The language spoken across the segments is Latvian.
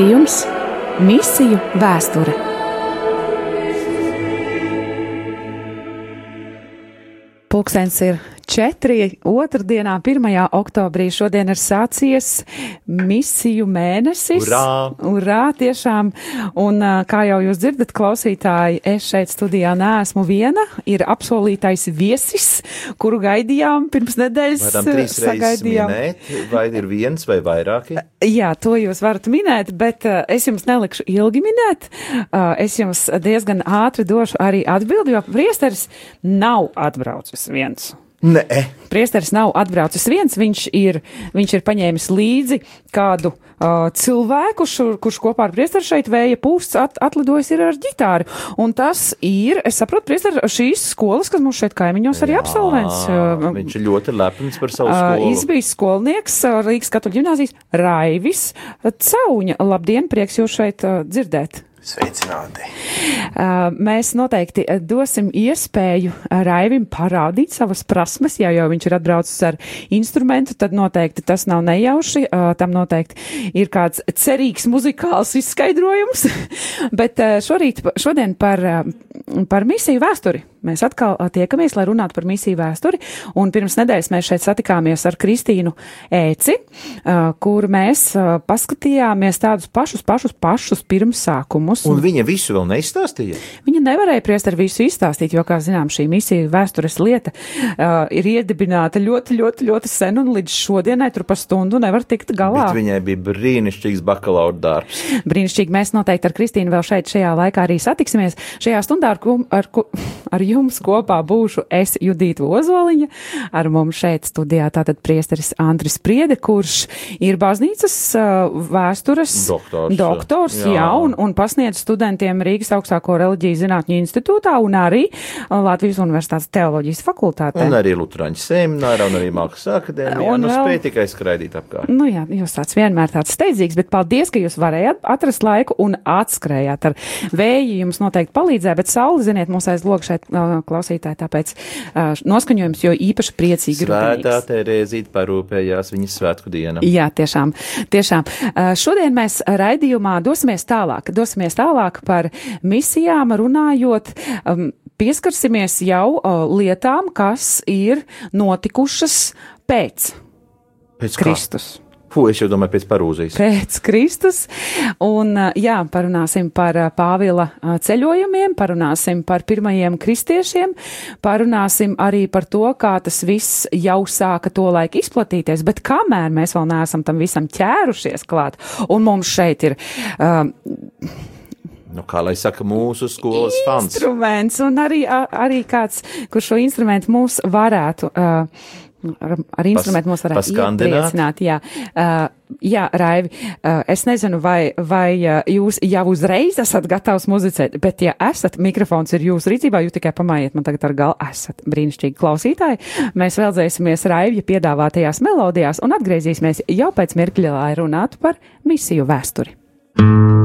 Raidījums Misiju vēsture. Pulkstenis ir četri. Otrdienā, 1. oktobrī, šodien ir sācies misiju mēnesis. Urā! Urā, tiešām. Un kā jau jūs dzirdat, klausītāji, es šeit studijā neesmu viena. Ir apsolītais viesis, kuru gaidījām pirms nedēļas. Varam trīs reizes minēt, vai ir viens vai vairāki? Jā, to jūs varat minēt, bet es jums nelikšu ilgi minēt. Es jums diezgan ātri došu arī atbildi, jo priesteris nav atbraucis viens. Nē, Priesteris nav atbraucis viens, viņš ir, viņš ir paņēmis līdzi kādu uh, cilvēku, šur, kurš kopā ar priesteri šeit vēja pūsts at, atlidojis ir ar ģitāru. Un tas ir, es saprotu, priesteri šīs skolas, kas mums šeit kaimiņos arī absolvents. Uh, viņš ir ļoti lepns par savu Uh, skolu. izbijis skolnieks uh, Rīgas katoļu ģimnāzijas Raivis Cauņa. Labdien, prieks jūs šeit uh, dzirdēt. Sveicināti! Mēs noteikti dosim iespēju Raivim parādīt savas prasmes, ja jau viņš ir atbraucis ar instrumentu, tad noteikti tas nav nejauši, tam noteikti ir kāds cerīgs muzikāls izskaidrojums, bet šorīt, šodien par, par misiju vēsturi. Mēs atkal tiekamies, lai runātu par misiju vēsturi, un pirms nedēļas mēs šeit satikāmies ar Kristīnu Ēci, kur mēs paskatījāmies tādus pašus, pašus, pašus pirmsākumus. Un viņa visu vēl neizstāstīja. Viņa nevarēja priest ar visu izstāstīt, jo, kā zinām, šī misija vēstures lieta ir iedibināta ļoti, ļoti, ļoti sen, un līdz šodienai tur pa stundu nevar tikt galā. Bet viņai bija brīnišķīgs bakalaura darbs. Brīnišķīgi, mēs noteikti ar Kristīnu vēl šeit šajā laikā arī satiksimies. Šajā stundā ar, ar, ar jums kopā būšu es Judīta Ozoliņa, ar mums šeit studijā tātad priesteris Andris Priede, kurš ir baznīcas uh, vēstures Doktors, doktors jā. jā. un, un pasniedz studentiem Rīgas augstāko reliģiju zinātņu institūtā un arī Latvijas Universitātes teoloģijas fakultātē. Un arī Lutāņu semināra, un arī Mākslas akadēmijā. Un nu, vēl- spēja tikai skraidīt apkārt. Nu jā, jūs tāds vienmēr tāds steidzīgs, bet paldies, ka jūs varējāt atrast laiku un atskrējāt ar vēju. Jums noteikti palīdzēja, bet sauli, ziniet, mums aiz loga šeit klausītāji, tāpēc noskaņojums jo īpaši priecīgi ir. Svētā Terēzīte parūpējās viņas svētku dienu. Jā, tiešām. tiešām. Šodien mēs raidījumā dosimies tālāk. Dosimies tālāk par misijām runājot. Um, pieskarsimies jau lietām, kas ir notikušas pēc Pēc kā? Fu, es jau domāju, pēc parūzijas. Pēc Kristus. Un, jā, parunāsim par Pāvila ceļojumiem, parunāsim par pirmajiem kristiešiem, parunāsim arī par to, kā tas viss jau sāka to laiku izplatīties, bet kamēr mēs vēl neesam tam visam ķērušies klāt, un mums šeit ir. Um, Nu, kā lai saka, mūsu skolas fans. instruments, un arī, arī kāds, kurš šo instrumentu mūs varētu. Uh, Ar, ar instrumentu mūs varētu iepriecināt, jā. Uh, jā, Raivi, uh, es nezinu, vai, vai uh, jūs jau uzreiz esat gatavs muzicēt, bet ja esat, mikrofons ir jūsu rīcībā, jūs tikai pamājiet man tagad ar galu, esat brīnišķīgi klausītāji. Mēs vēldzēsimies Raivja piedāvātajās melodijās un atgriezīsimies jau pēc mirkļa, lai runātu par misiju vēsturi. Uz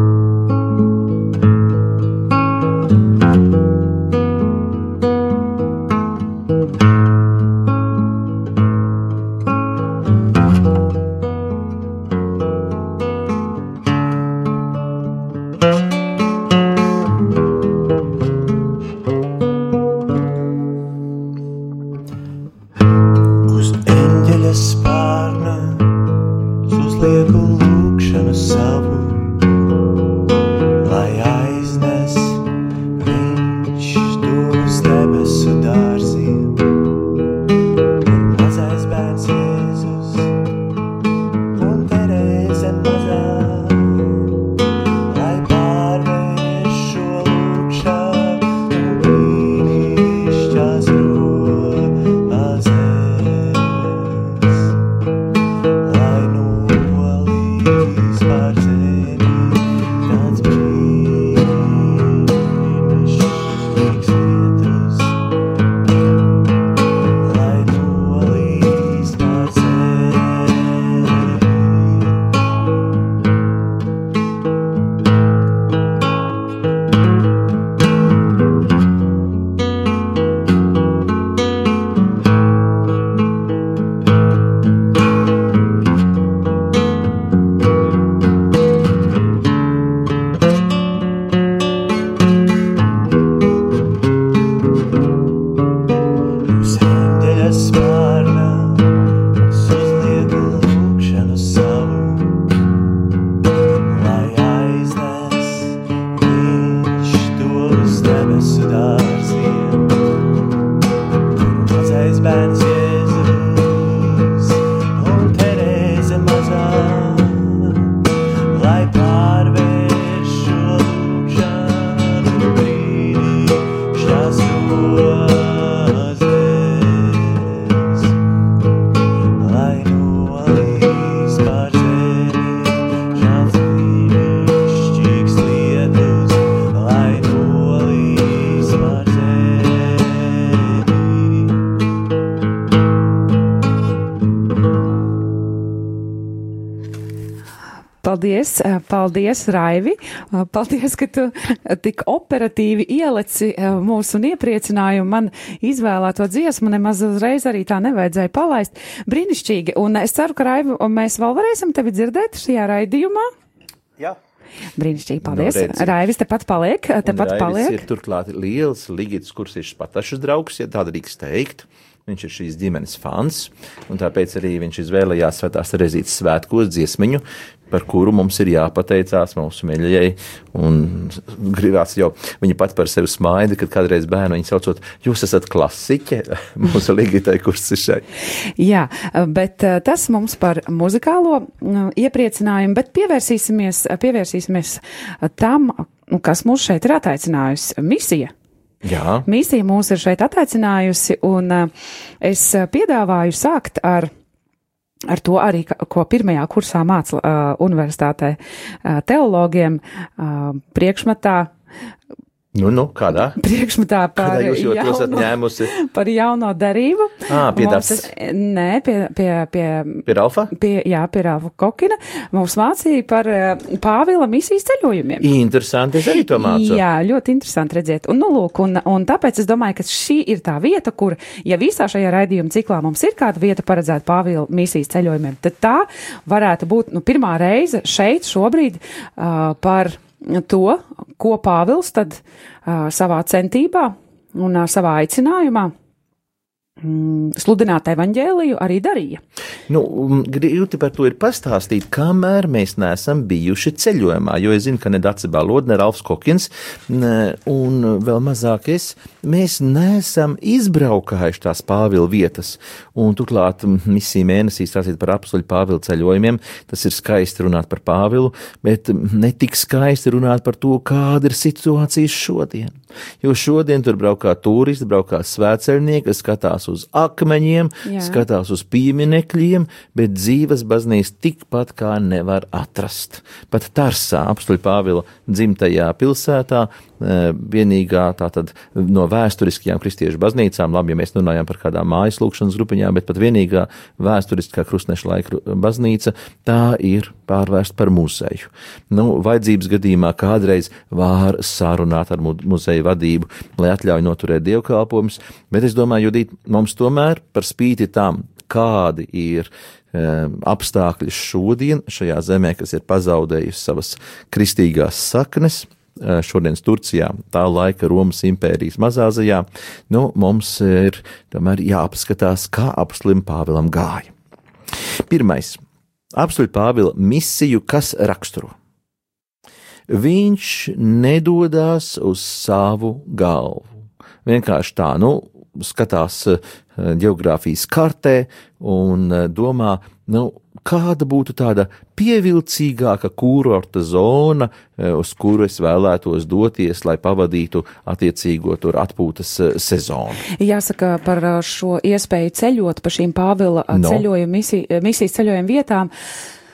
paldies, Raivi. Paldies, ka tu tik operatīvi ielici mūsu un iepriecinājumu man izvēlēto dziesmu. Nemaz uzreiz arī tā nevajadzēja palaist. Brīnišķīgi. Un es ceru, ka Raivi, mēs vēl varēsim tevi dzirdēt šajā raidījumā. Jā. Brīnišķīgi, paldies. No, Raivis tepat paliek, tepat paliek. ir turklāt liels Ligits Kursišs patašas draugs, ja tāda drīkst teikt. Viņš ir šīs ģimenes fans, un tāpēc arī viņš izvēlējās Svētās Terezītes svētkos dziesmiņu, par kuru mums ir jāpateicās mūsu mīļajai. Un gribās jau viņa pat par sevi smaida, kad kādreiz bērnu viņa saucot, jūs esat klasiķe mūsu Ligitai Kursišai. Jā, bet eh, tas mums par muzikālo mm, iepriecinājumu, bet pievērsīsimies, pievērsīsimies tam, kas mūs šeit ir attaicinājusi misija. Jā. Misija mūs ir šeit attaicinājusi, un es piedāvāju sākt ar. Ar to arī, ko pirmajā kursā māca uh, universitātē uh, teologiem uh, priekšmetā Nu, nu, kādā? Priekšmetā par, kādā jūs jau jauno, esat ņēmusi? par jauno darību. Ā, pie tas- Nē, pie, pie, pie, Pie Ralfa? pie, jā, pie Rāva Kokina. Mums mācīja par Pāvila misijas ceļojumiem. Interesanti, es arī to mācu. Jā, ļoti interesanti redzēt. Un, nu, lūk, un, un tāpēc es domāju, ka šī ir tā vieta, kur, ja visā šajā raidījuma ciklā mums ir kāda vieta paredzēta Pāvila misijas ceļojumiem, tad tā varētu būt nu, pirmā reize šeit šobrīd uh, par to, ko Pāvils tad savā centībā un savā aicinājumā sludināt evaņģēliju arī darīja. Nu, grūti par to ir pastāstīt, kamēr mēs neesam bijuši ceļojumā, jo es zinu, ka ne Dace Balod, ne Ralfs Kokins, ne, un vēl mazāk es, mēs neesam izbraukājuši tās Pāvila vietas, un turklāt misija mēnesī stāstīt par apstuļu Pāvila ceļojumiem, tas ir skaisti runāt par Pāvilu, bet netik skaisti runāt par to, kāda ir situācija šodien. Jo šodien tur braukā turisti, braukā svētceļnieki, kas skatās uz akmeņiem, Jā. skatās uz pieminekļiem, bet dzīves baznīcas tikpat kā nevar atrast. Pat Tarsā, apstuļu Pāvila dzimtajā pilsētā, eh, vienīgā tātad no vēsturiskajām kristiešu baznīcām, labi, ja mēs runājam par kādām mājas lūkšanas grupiņām, bet pat vienīgā vēsturiskā krustneša laika baznīca, tā ir pārvērsta par muzeju. Nu, vajadzības gadījumā kādreiz var sarunāt ar mu- muzeja vadību, lai atļauj noturēt dievkalpojumus, bet es domāju, Judīt, mums tomēr par spīti tam, kādi ir e, apstākļi šodien šajā zemē, kas ir pazaudējusi savas kristīgās saknes, e, šodienas Turcijā, tā laika Romas impērijas mazāzajā, nu, mums ir tomēr jāapskatās, kā apslim Pāvilam gāja. Pirmais. Apstuļ Pāvila misiju, kas raksturo. Viņš nedodās uz savu galvu. Vienkārši tā, nu, skatās eh, geogrāfijas kartē un eh, domā, nu, kāda būtu tāda pievilcīgāka kurorta zona, eh, uz kuru es vēlētos doties, lai pavadītu attiecīgo tur atpūtas sezonu. Jāsaka par šo iespēju ceļot pa šīm Pāvila No. ceļojuma misija, misijas ceļojuma vietām. Uh,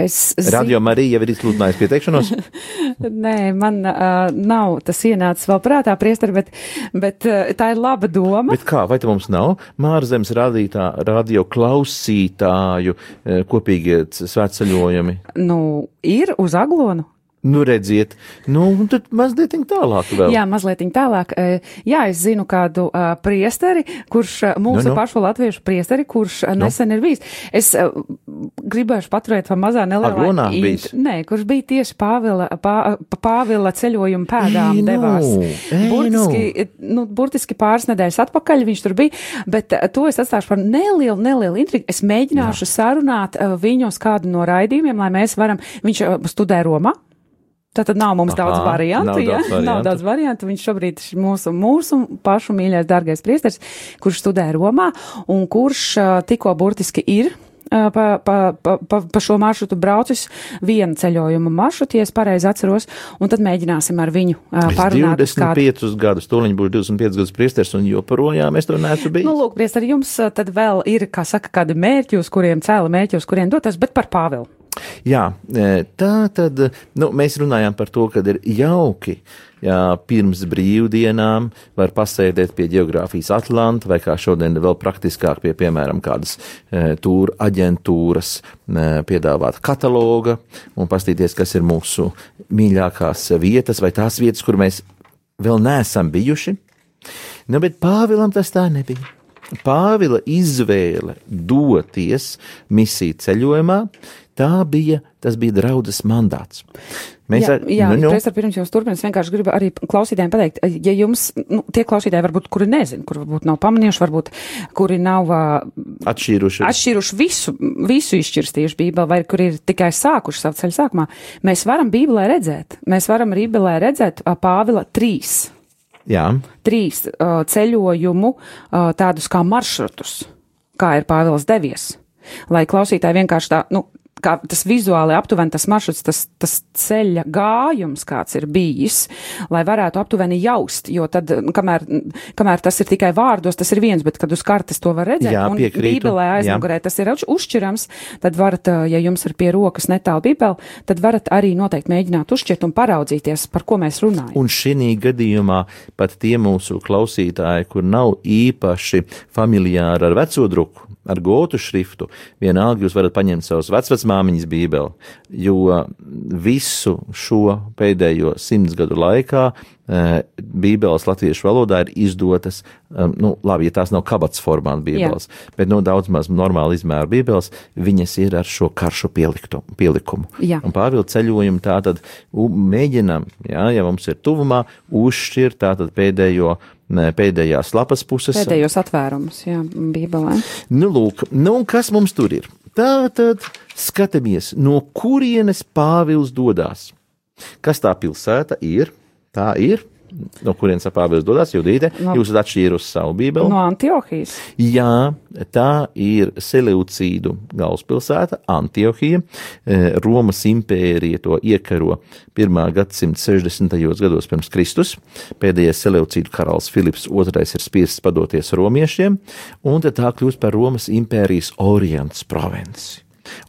es Radio Marija jau ir izsludinājusi pieteikšanos. Nē, man uh, nav tas ienācis vēl prātā, priesteri, bet, bet uh, tā ir laba doma. Bet kā, vai te mums nav Mārzemes radītā, radio klausītāju eh, kopīgie svētceļojumi? Nu, ir uz aglonu. Nu, redziet, nu, un tad mazliet tālāk vēl. Jā, mazliet tālāk. Uh, jā, es zinu kādu uh, priesteri, kurš uh, mūsu Nu, nu. pašu latviešu priesteri, kurš uh, nesen ir bijis. Es uh, gribēšu paturēt pa mazā nelielā. Bijis? Nē, kurš bija tieši Pāvila, pā, Pāvila ceļojuma pēdām Ei, nu, devās. ei, burtiski, nu, burtiski pāris nedēļas atpakaļ viņš tur bija, bet to es atstāšu par nelielu, nelielu intrigu. Es mēģināšu Jā. sarunāt uz kādu no raidījumiem, lai mēs varam, viņš studē Romā. Tātad nav mums Aha, daudz variantu, nav ja? daudz variantu. nav daudz variantu. Viņš šobrīd ir mūsu, mūsu pašu mīļais, dārgais priesteris, kurš studē Romā un kurš tikko burtiski ir pa, pa, pa, pa, pa šo maršrutu braucis vienu ceļojumu maršrutu, ja es pareizi atceros, un tad mēģināsim ar viņu uh, parunāt. uz kādu- 25 gadus, tūlīt būs 25 gadus priesteris, un joprojām es to neesmu bijis. Nu, lūk, priest, arī jums tad vēl ir, kā saka, kādi mērķi, uz kuriem cēla mērķi, uz kuriem dotas, bet par Pāvilu. Jā, e, tā tad nu, mēs runājām par to, ka ir jauki. Jā, pirms brīvdienām var pasēdēt pie geogrāfijas Atlanta vai kā šodien vēl praktiskāk pie, piemēram, kādas e, tūra aģentūras e, piedāvāt kataloga un pastīties, kas ir mūsu mīļākās vietas vai tās vietas, kur mēs vēl neesam bijuši. Nu, bet Pāvilam tas tā nebija. Pāvila izvēle doties misiju ceļojumā, tā bija, tas bija draudzes mandāts. Mēs jā, ar, jā nu, nu. Ar pirms jums turpināt, es vienkārši gribu arī klausītājiem pateikt, ja jums, nu, tie klausītāji varbūt, kuri nezin, kur varbūt nav pamanījuši, varbūt, kuri nav atšķīruši, atšķīruši visu, visu izšķirstījuši Bībeli, vai kuri ir tikai sākuši savu ceļu sākumā, mēs varam Bībelē redzēt, mēs varam Bībelē redzēt Pāvila trīs Jā. trīs uh, ceļojumu uh, tādus kā maršrutus, kā ir Pāvils devies. Lai klausītāji vienkārši tā, nu, kā tas vizuāli aptuveni tas maršruts, tas, tas ceļa gājums, kāds ir bijis, lai varētu aptuveni jaust, jo tad, kamēr, kamēr tas ir tikai vārdos, tas ir viens, bet kad uz kartes to var redzēt, jā, un bībelē aizmugurē tas ir uzšķirams, tad varat, ja jums ir pie rokas netālu bībeli, tad varat arī noteikti mēģināt uzšķirt un paraudzīties, par ko mēs runājam. Un šī gadījumā pat tie mūsu klausītāji, kur nav īpaši familiāri ar veco druku, ar gotu šriftu, vienalga jūs varat paņemt savus vecvecmāmiņas bībeli, jo visu šo pēdējo simts gadu laikā Bībeles latviešu valodā ir izdotas, nu, labi, ja tās nav kabats formāta bībeles, jā. bet no nu, daudz maz normāla izmēra bībeles, viņas ir ar šo karšu pieliktu, pielikumu. Jā. Un pārvilkt ceļojumu tā tad mēģinam, jā, ja mums ir tuvumā, uzšķirt tā tad pēdējo pēdējās lapas puses. Pēdējos atvērumus, jā, Bībelē. Nu, lūk, nu, kas mums tur ir? Tā tad skatāmies, no kurienes Pāvils dodas. Kas tā pilsēta ir? Tā ir no kurienes apāvis dodas Judīte, no, jūs esat atšķīrusi savu bībeli. No Antiohijas. Jā, tā ir Seleucīdu galvaspilsēta, Antiohija. E, Romas impērija to iekaro 1. gadsimta 60. gados pirms Kristus. Pēdējais Seleucīdu karalis Filips II ir spiests padoties romiešiem, un tā kļūst par Romas impērijas Orients provinci.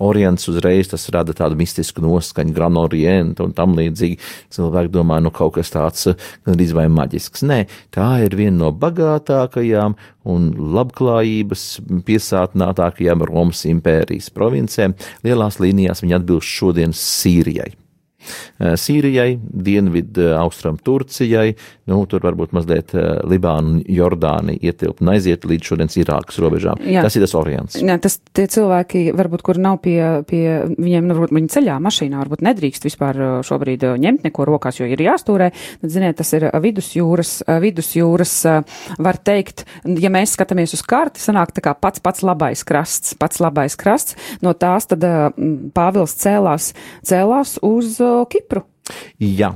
Orients uzreiz tas rada tādu mistisku noskaņu, gran orientu un tam līdzīgi. Cilvēki domā, nu kaut kas tāds gandrīz vai maģisks. Nē, tā ir viena no bagātākajām un labklājības piesātinātākajām Romas impērijas provincēm. Lielās līnijās viņi atbilst šodienas Sīrijai. Eh, Sīrijai, dienvidu eh, austram Turcijai, nu, tur varbūt mazliet eh, Libāna un Jordāni ietilpt un aiziet līdz šodienas Irākas robežām. Jā. Tas ir tas orients. Jā, tas tie cilvēki, varbūt, kur nav pie, pie viņiem, nu, varbūt viņi ceļā mašīnā, varbūt nedrīkst vispār šobrīd ņemt neko rokās, jo ir jāstūrē. Tad, ziniet, tas ir vidusjūras, vidusjūras, var teikt, ja mēs skatāmies uz karti, sanāk tā kā pats pats labais krasts, pats labais krasts. No tās tad Pāvils cēlās, cēlās uz Kipru. Jā,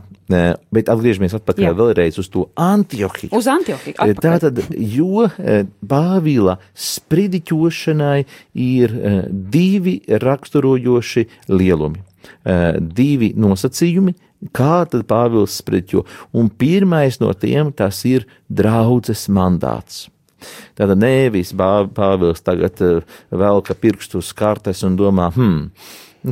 bet atgriežamies atpakaļ vēlreiz uz to Antiohiju. Uz Antiohiju. Atpakaļ. Tātad, jo Bāvila spridiķošanai ir divi raksturojoši lielumi, divi nosacījumi, kā tad Pāvils spridiķo, un pirmais no tiem tas ir draudzes mandāts. Tātad nevis Pāvils tagad velka pirkstu uz kartes un domā, hmm,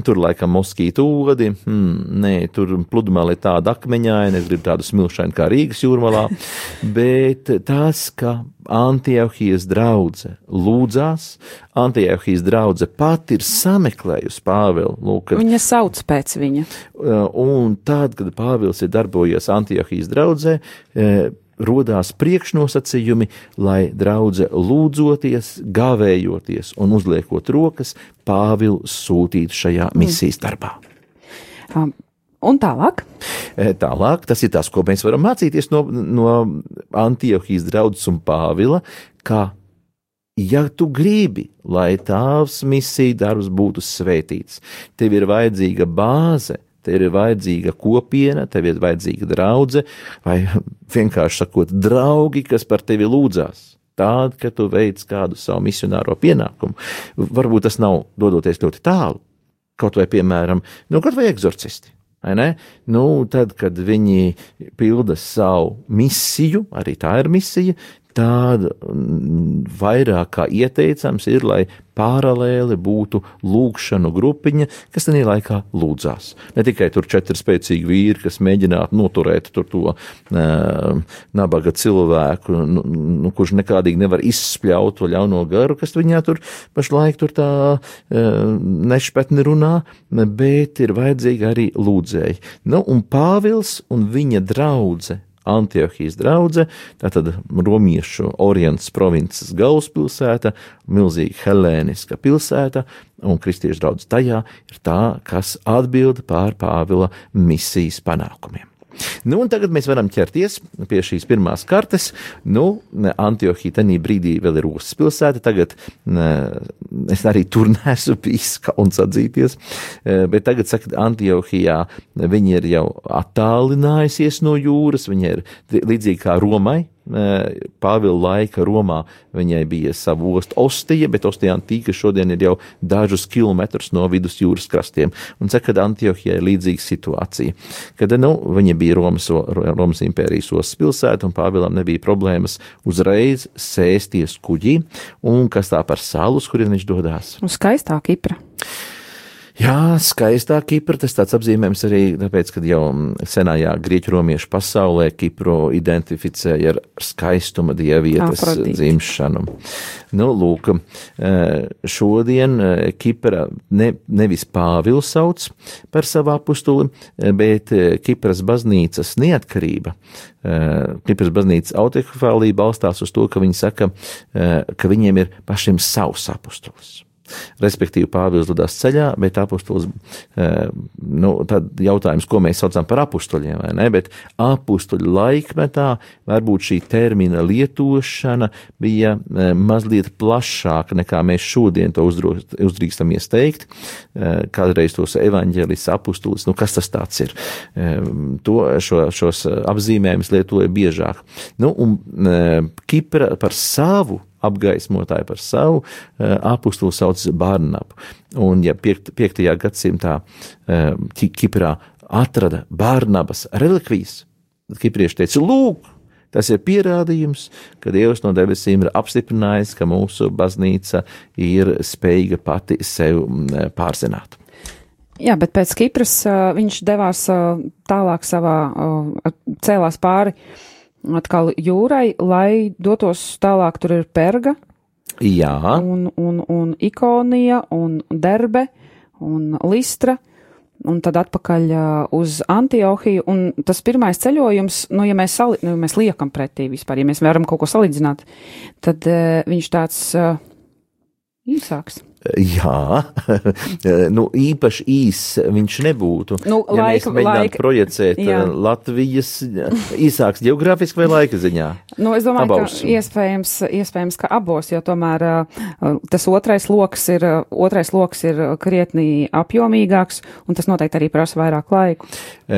tur laikam moskītu odi, hmm, nē, tur pludmale ir tāda akmeņaina, es gribu tādu smilšainu kā Rīgas jūrmalā, bet tas, ka Antiohijas draudze lūdzās, Antiohijas draudze pat ir sameklējusi Pāvilu. Lūk, viņa sauc pēc viņa. Un tad, kad Pāvils ir darbojies Antiohijas draudzē, rodās priekšnosacījumi, lai draudzē lūdzoties, gavējoties un uzliekot rokas, Pāvilu sūtītu šajā misijas darbā. Um. Un tālāk? E, tālāk, tas ir tas, ko mēs varam mācīties no, no Antiohijas draudzes un Pāvila, ka, ja tu gribi, lai tavs misija darbs būtu svētīts, tev ir vajadzīga bāze, Tev ir vajadzīga kopiena, tev ir vajadzīga draudzene, vai vienkārši sakot, draugi, kas par tevi lūdzās. Tāda, ka tu veic kādu savu misionāro pienākumu. Varbūt tas nav dodoties ļoti tālu, kaut vai, piemēram, nu, kaut vai eksorcisti. Nu, tad, kad viņi pilda savu misiju, arī tā ir misija, tāda vairāk kā ieteicams ir, lai paralēli būtu lūkšanu grupiņa, kas tajā laikā lūdzās. Ne tikai tur četri spēcīgi vīri, kas mēģinātu noturēt to uh, nabaga cilvēku, nu, nu, kurš nekādīgi nevar izspļaut to ļauno garu, kas viņā tur pašlaik tur tā uh, nešpetni runā, bet ir vajadzīgi arī lūdzēji. Nu, un Pāvils un viņa draudze Antiohijas draudzene, tātad romiešu Orients provinces galvaspilsēta, milzīga helēniska pilsēta, un kristiešu draudzene tajā ir tā, kas atbild pār Pāvila misijas panākumiem. Nu, tagad mēs varam ķerties pie šīs pirmās kartes. Nu, Antiohija tajā brīdī vēl ir ostas pilsēta. Tagad ne, es arī tur nesu bijis kauns atzīties, e, bet tagad, saka, Antiohijā viņi ir jau attālinājusies no jūras, viņi ir līdzīgi kā Romai, Pāvila laika Romā viņai bija sava osta Ostija, bet Ostija Antīka šodien ir jau dažus kilometrus no vidusjūras krastiem. Un saka, ka Antiohijai ir līdzīga situācija, kad nu, viņa bija Romas, Romas impērijas ostas pilsēta un Pāvilam nebija problēmas uzreiz sēsties kuģī un kas tā par salu, uz kurien viņš dodās. Uz skaistā Kipra. Jā, skaistā Kipra, tas tāds apzīmējums arī tāpēc, ka jau senajā grieķu romiešu pasaulē Kipru identificēja ar skaistuma dievietes Afrodīt. dzimšanu. Nu, lūk, e, šodien e, Kipra ne, nevis Pāvils sauc par savu apustuli, e, bet Kipras baznīcas neatkarība. Kipras baznīcas autokefālija balstās uz to, ka viņi saka, ka viņiem ir pašiem savs apustulis. Respektīvi, Pāvils dodas ceļā, bet apustulis, eh, nu, tad jautājums, ko mēs saucam par apustuļiem, vai ne? Bet apustuļu laikmetā varbūt šī termina lietošana bija eh, mazliet plašāka nekā mēs šodien to uzdrīkstamies teikt. Eh, kādreiz tos evaņģēlis apustulis, nu kas tas tāds ir? To, šo, šos apzīmējumus lietoja biežāk. Nu, un Kipra par savu apgaismotāju par savu, eh, apustulu sauc Barnabu. Un, ja 5. gadsimtā eh, Kiprā atrada Barnabas relikvijas, tad kiprieši teica, lūk, Tas ir pierādījums, ka Dievs no debesīm ir apstiprinājis, ka mūsu baznīca ir spējīga pati sev pārzināt. Jā, bet pēc Kipras uh, viņš devās tālāk savā, cēlās pāri atkal jūrai, lai dotos tālāk. Tur ir Perga, Jā. un, un, un Ikonija, un Derbe, un Listra. Un tad atpakaļ uh, uz Antiohiju. Un tas pirmais ceļojums, nu, ja mēs, sali, nu, ja mēs liekam pretī vispār, ja mēs varam kaut ko salīdzināt, tad uh, viņš tāds uh, īsāks. Jā, nu, īpaši īss viņš nebūtu. Nu, ja laika, mēs mēģinātu laika, projicēt jā. Eh, Latvijas īsāks geogrāfiski vai laika ziņā? Nu, es domāju, Abos. ka iespējams, iespējams, ka abos, jo tomēr uh, tas otrais loks ir, uh, otrais loks ir krietni apjomīgāks, un tas noteikti arī prasa vairāk laiku.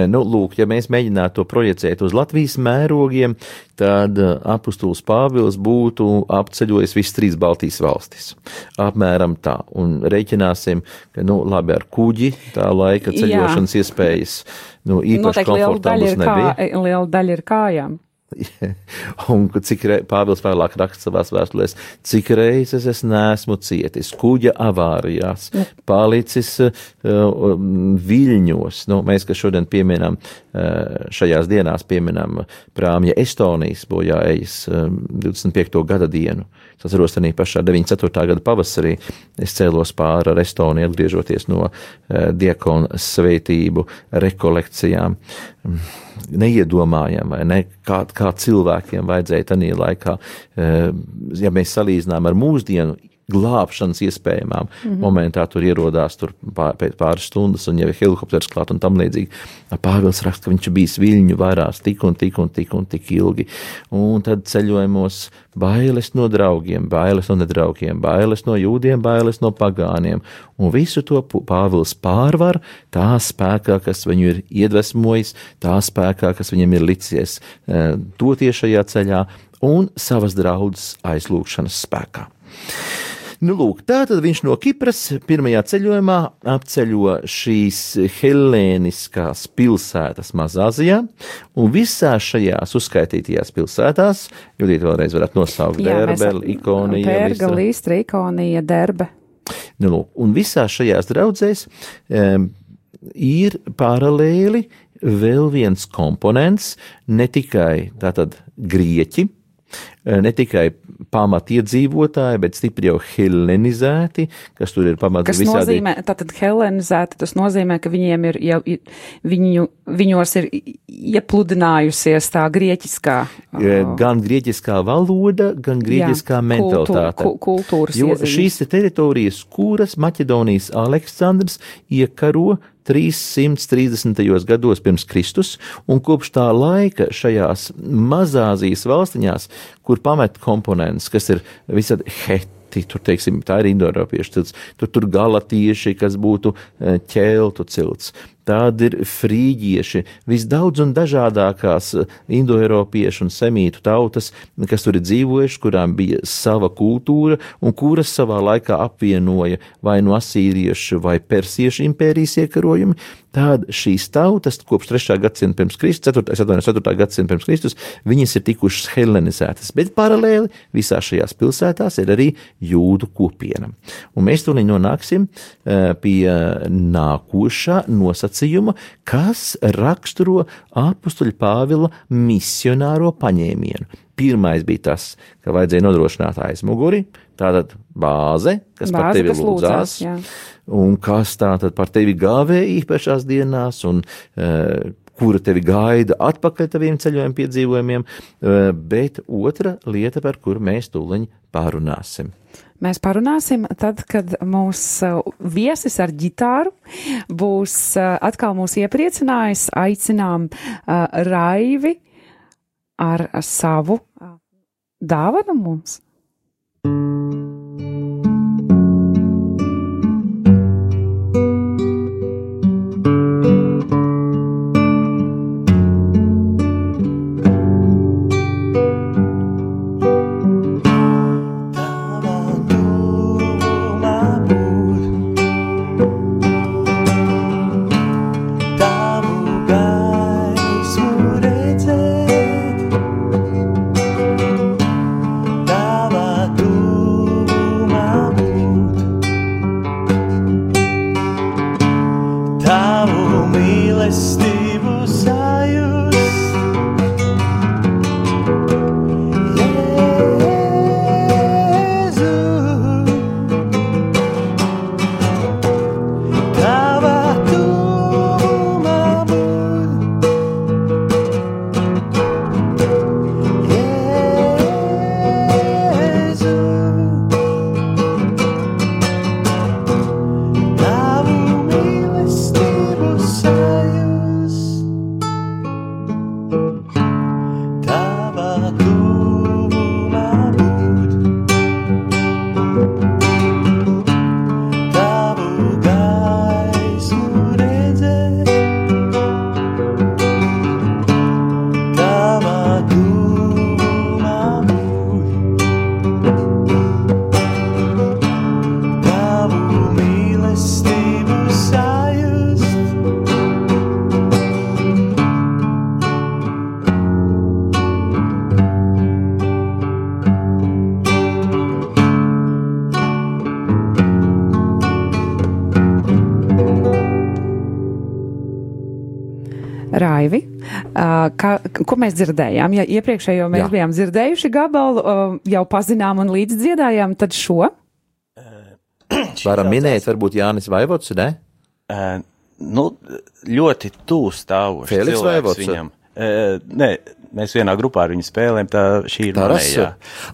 Nu, lūk, ja mēs mēģinātu to projicēt uz Latvijas mērogiem, tad apustulis Pāvils būtu apceļojis visas trīs Baltijas valstis. Apmēram tā un reiķināsim, ka, nu, labi, ar kuģi tā laika ceļošanas Jā. iespējas, nu, īpaši komfortabls nebija. Kā, liela daļa ir kājām. Un cik re, Pāvils vēlāk raksta savās vēstulēs, cik reizes es neesmu cietis kuģa avārijās, ja. palicis uh, viļņos. Nu, mēs, kas šodien pieminam, uh, šajās dienās pieminam prāmja Estonijas bojā ejas uh, 25. gada dienu. Es atceros, arī pašā 94. gada pavasarī es cēlos pāri ar Estoniju, atgriežoties no uh, diakonu sveitību rekolekcijām. Mm neiedomājam, vai ne, kā, kā cilvēkiem vajadzēja tajā laikā, eh, ja mēs salīdzinām ar mūsdienu glābšanas iespējamām. Mm -hmm. Momentā tur ierodās tur pār, pēc pāris stundas, un jau ir helikopters klāt un tam līdzīgi. Pāvils raksta, ka viņš bijis viļņu vairās tik un tik un tik un tik ilgi. Un tad ceļojumos bailes no draugiem, bailes no nedraugiem, bailes no jūdiem, bailes no pagāniem. Un visu to Pāvils pārvar tā spēkā, kas viņu ir iedvesmojis, tā spēkā, kas viņam ir licies eh, doties šajā ceļā un savas draudzes aizlūgšanas spēkā. Nu, lūk, tā tad viņš no Kipras pirmajā ceļojumā apceļo šīs helēniskās pilsētas Mazāzijā, un visās šajās uzskaitītajās pilsētās, Judīt vēlreiz varat nosaukt Derbe, Ikonija, Pērga, Līstra, Ikonija, Derbe. Nu, lūk, un visās šajās draudzēs um, ir paralēli vēl viens komponents, ne tikai tātad grieķi, ne tikai pamatiedzīvotāji, bet stipri jau helenizēti, kas tur ir pamats kas visādi. Nozīmē, tātad helenizēti, tas nozīmē, ka viņiem ir jau, viņu, viņos ir iepludinājusies tā grieķiskā. Gan grieķiskā valoda, gan grieķiskā jā, mentalitāte. Kultūra, kultūras jo iezīmes. šīs teritorijas, kuras Maķedonijas Aleksandrs iekaro 330. gados pirms Kristus, un kopš tā laika šajās mazāzijas valstiņās, kur pamet komponents, kas ir visādi heti, tur, teiksim, tā ir indoeiropiešu cilts, tur, tur galatieši, kas būtu ķeltu cilts, tādi ir frīģieši, visdaudz un dažādākās indoeiropiešu un semītu tautas, kas tur ir dzīvojuši, kurām bija sava kultūra un kuras savā laikā apvienoja vai no asīriešu vai persiešu impērijas iekarojumi, tad šīs tautas kopš 3. gadsimta pirms Kristus, 4. 4. gadsimta pirms Kristus, viņas ir tikušas helenizētas, bet paralēli visā šajās pilsētās ir arī jūdu kopiena. Un mēs tūlīt nonāksim pie nākošā nosacījuma, kas raksturo apustuļa Pāvila misionāro paņēmienu. Pirmais bija tas, ka vajadzēja nodrošināt aizmuguri, tātad bāze, kas Bāze, par tevi kas lūdzās, lūdzās, un kas tātad par tevi gāvēja īpašās dienās, un uh, kura tevi gaida atpakaļ taviem ceļojuma piedzīvojumiem, uh, bet otra lieta, par kuru mēs tūliņ pārunāsim. Mēs parunāsim tad, kad mūsu viesis ar ģitāru būs atkal mūs iepriecinājis, aicinām uh, Raivi ar savu dāvanu mums. Raivi, ko mēs dzirdējām? Ja iepriekšējo mēs Jā. bijām dzirdējuši gabalu, uh, jau pazinām un līdz dziedājām, tad šo? Varam minēt, varbūt Jānis Vaivots, ne? Uh, nu, ļoti tuvu stāvošs. Feliks Vaivots? Viņam. Uh, nē, mēs vienā grupā ar viņu spēlējam, tā šī ir manējā.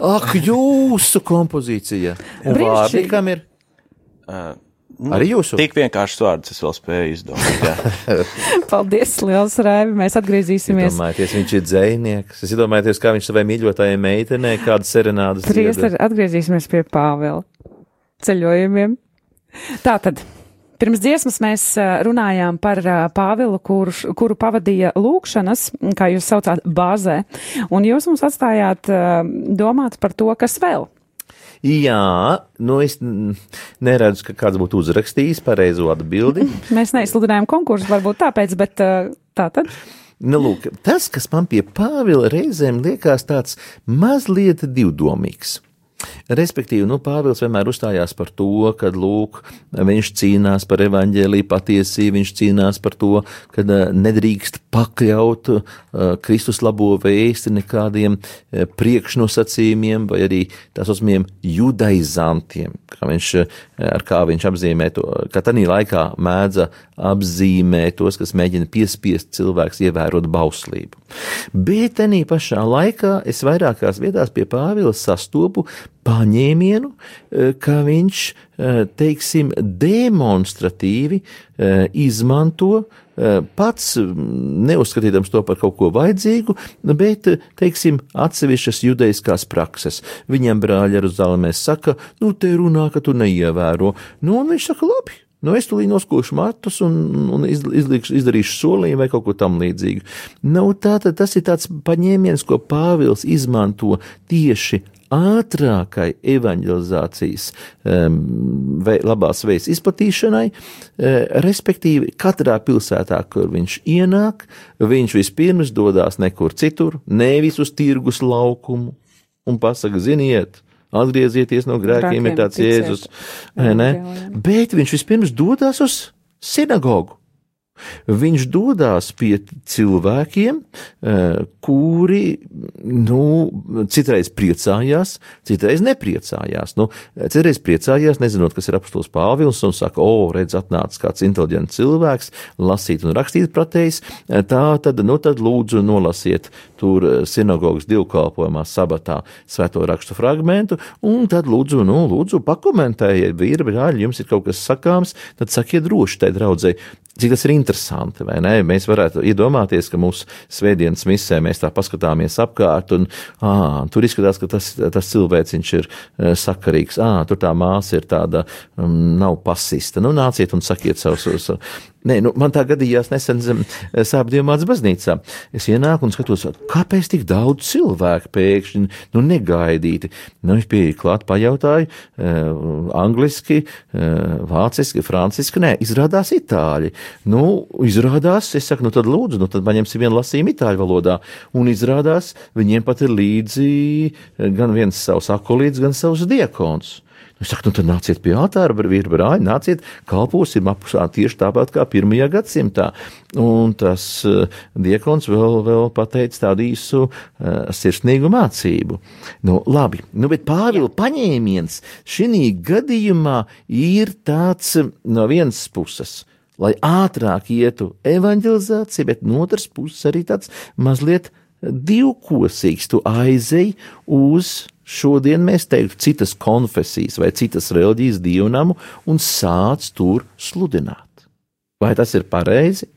Ak, jūsu kompozīcija! Vārdi, kam ir? Uh, Nu, Arī jūsu? Tik vienkārši vārdus es vēl spēju izdomāt. Paldies, liels Raivi, mēs atgriezīsimies. Iedomājieties, viņš ir dzējnieks. Es iedomājieties, kā viņš savai mīļotajai meitenei kādu serenādu. Priester, atgriezīsimies pie Pāvela ceļojumiem. Tātad. Pirms dziesmas mēs runājām par Pāvilu, kurš, kuru pavadīja lūkšanas, kā jūs saucāt, bāzē, un jūs mums atstājāt domāt par to, kas vēl Jā, nu es neredzu, ka kāds būtu uzrakstījis pareizo atbildi. Mēs neizsludinājām konkursu, varbūt tāpēc, bet tā tad. Nu, lūk, tas, kas man pie Pāvila reizēm liekas tāds mazliet divdomīgs. Respektīvi, nu, Pāvils vienmēr uzstājās par to, ka, lūk, viņš cīnās par evaņģēlīju patiesību, viņš cīnās par to, ka nedrīkst pakļaut uh, Kristus labo vēsti nekādiem uh, priekšnosacījumiem vai arī tā saucamiem judaizantiem, kā viņš, ar kā viņš apzīmē to, ka tanī laikā mēdza apzīmē tos, kas mēģina piespiest cilvēks ievērot bauslību. Bet tenī pašā laikā es vairākās vietās pie Pāvila sastopu paņēmienu, eh, ka viņš, eh, teiksim, demonstratīvi eh, izmanto pats, neuzskatīdams to par kaut ko vajadzīgu, bet, teiksim, atsevišķas judeiskās prakses. Viņam brāļi Jeruzalemē saka, nu, te runā, ka tu neievēro. Nu, un viņš saka, labi, Nu, es tulīt noskūšu matus un, un izlikšu, izdarīšu solījumu vai kaut ko tam līdzīgu. Nu, tātad tas ir tāds paņēmiens, ko Pāvils izmanto tieši ātrākai evanģelizācijas um, labās veids izplatīšanai, uh, respektīvi katrā pilsētā, kur viņš ienāk, viņš vispirms dodas nekur citur, nevis uz tirgus laukumu un pasaka, ziniet, atgriezieties no grēkiem, ir tāds Jēzus, bet viņš vispirms dodas uz sinagogu. Viņš dodas pie cilvēkiem, eh, kuri, nu, citreiz priecājās, citreiz nepriecājās. Nu, citreiz priecājās, nezinot, kas ir apustulis Pāvils, un saka, o, redz, atnācis kāds inteliģents cilvēks, lasīt un rakstīt pratējs, tā tad, nu, tad lūdzu nolasiet tur eh, sinagogas divkalpojumā sabatā svēto rakstu fragmentu, un tad lūdzu, nu, lūdzu pakomentējiet, vīri, brāļi, jums ir kaut kas sakāms, tad sakiet droši tai draudzēji cik tas ir interesanti, vai ne? Mēs varētu iedomāties, ka mūsu svētdienas misē mēs tā paskatāmies apkārt, un ā, tur izskatās, ka tas, tas cilvēciņš ir sakarīgs, ā, tur tā māsa ir tāda, um, nav pasista. Nu, nāciet un sakiet savus. savus Nē, nu, man tā gadījās nesen sāpdījumāts baznīcā. Es ienāku un skatos, kāpēc tik daudz cilvēku pēkšņi, nu, negaidīti. Nu, es pieeju klāt, pajautāju, uh, angliski, uh, vāciski, franciski, nē, izrādās itāļi. Nu, izrādās, es saku, nu tad lūdzu, nu tad paņemsim vienu lasījumu itāļu valodā. Un izrādās, viņiem pat ir līdzi gan viens savs akolīts, gan savs diekons. Es saku, nu tad nāciet pie altāra, vīri brāļi, nāciet, kalposim apusā tieši tāpat kā pirmajā gadsimtā. Un tas uh, diekons vēl, vēl pateica tādu īsu uh, sirsnīgu mācību. Nu, labi, nu, bet Pāvila paņēmiens šī gadījumā ir tāds no vienas puses lai ātrāk ietu evanģelizācija, bet no otras puses arī tāds mazliet divkosīgs. Tu aizej uz šodien mēs teiktu citas konfesijas vai citas reliģijas dievnamu un sāc tur sludināt. Vai tas ir pareizi?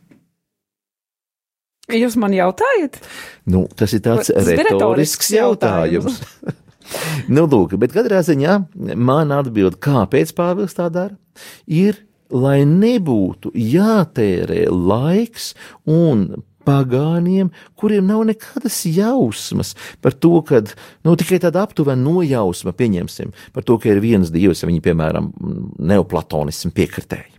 Jūs man jautājat? Nu, tas ir tāds tas retorisks jautājums. jautājums. nu, lūk, bet katrā ziņā man atbild, kāpēc Pāvils tā dara, ir, lai nebūtu jātērē laiks un pagāniem, kuriem nav nekādas jausmas par to, ka nu, tikai tāda aptuvena nojausma, pieņemsim, par to, ka ir viens dievs, ja viņi, piemēram, neoplatonismu piekritēji.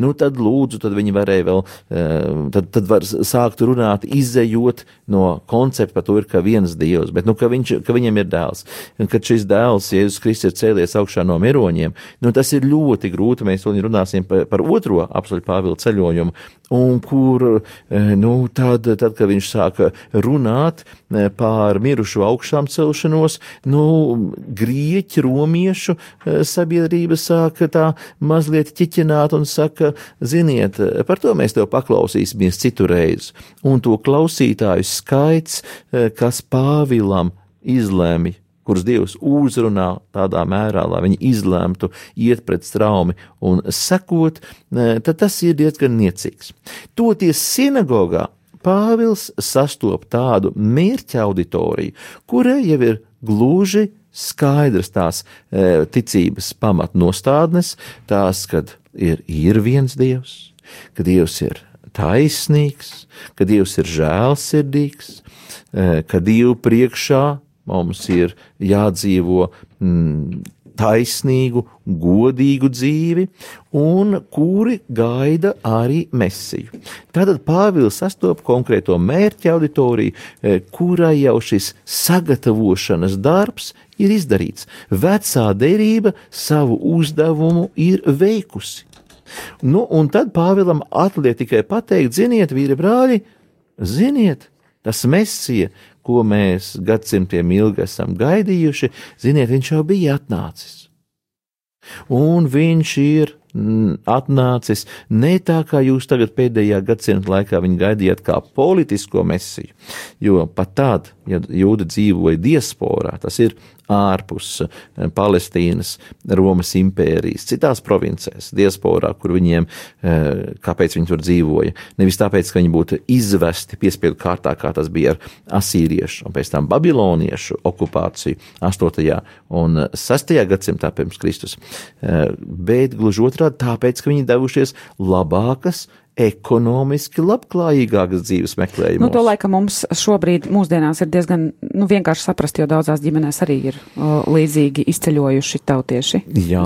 Nu, tad lūdzu, tad viņi varēja vēl, eh, tad, tad var sākt runāt, izējot no koncepta par to, ir, ka viens dievs, bet, nu, ka, viņš, ka viņam ir dēls, kad šis dēls, Jēzus Kristus, ir cēlies augšā no miroņiem, nu, tas ir ļoti grūti, mēs to runāsim par, par otro apsoļu Pāvila ceļojumu, un kur, eh, nu, tad, tad, kad viņš sāka runāt pār mirušo augšām celšanos, nu, grieķi, romiešu sabiedrība sāka tā mazliet ķiķināt un saka, ziniet, par to mēs tev paklausīsimies citu reizi. Un to klausītāju skaits, eh, kas Pāvilam izlēma kurus Dievs uzrunā tādā mērā, lai viņi izlemtu iet pret straumi un sekot, tad tas ir diezgan niecīgs. Toties sinagogā Pāvils sastop tādu mērķa auditoriju, kurai jau ir gluži skaidrs tās e, ticības pamatnostādnes, tās, kad ir, ir viens Dievs, ka Dievs ir taisnīgs, ka Dievs ir žēlsirdīgs, e, ka Dievu priekšā mums ir jādzīvo mm, taisnīgu, godīgu dzīvi, un kuri gaida arī mesiju. Tātad Pāvils sastopas konkrēto mērķa auditoriju, eh, kurai jau šis sagatavošanas darbs ir izdarīts. Vecā derība savu uzdevumu ir veikusi. Nu, un tad Pāvilam atliek tikai pateikt, ziniet, vīri brāļi, ziniet, tas mesija, ko mēs gadsimtiem ilgi esam gaidījuši, ziniet, viņš jau bija atnācis. Un viņš ir atnācis ne tā, kā jūs tagad pēdējā gadsimta laikā viņu gaidījāt, kā politisko mesiju, jo pat tad, ja jūda dzīvoja diasporā, tas ir ārpus eh, Palestīnas, Romas impērijas, citās provincēs, diasporā, kur viņiem, eh, kāpēc viņi tur dzīvoja. Nevis tāpēc, ka viņi būtu izvesti piespiedu kārtā, kā tas bija ar asīriešu un pēc tam babiloniešu okupāciju 8. un 6. gadsimtā pirms Kristus, eh, bet gluži otrādi tāpēc, ka viņi devušies labākas ekonomiski labklājīgākas dzīves meklējumos. Nu, to laikam mums šobrīd mūsdienās ir diezgan nu, vienkārši saprast, jo daudzās ģimenēs arī ir uh, līdzīgi izceļojuši tautieši. Jā,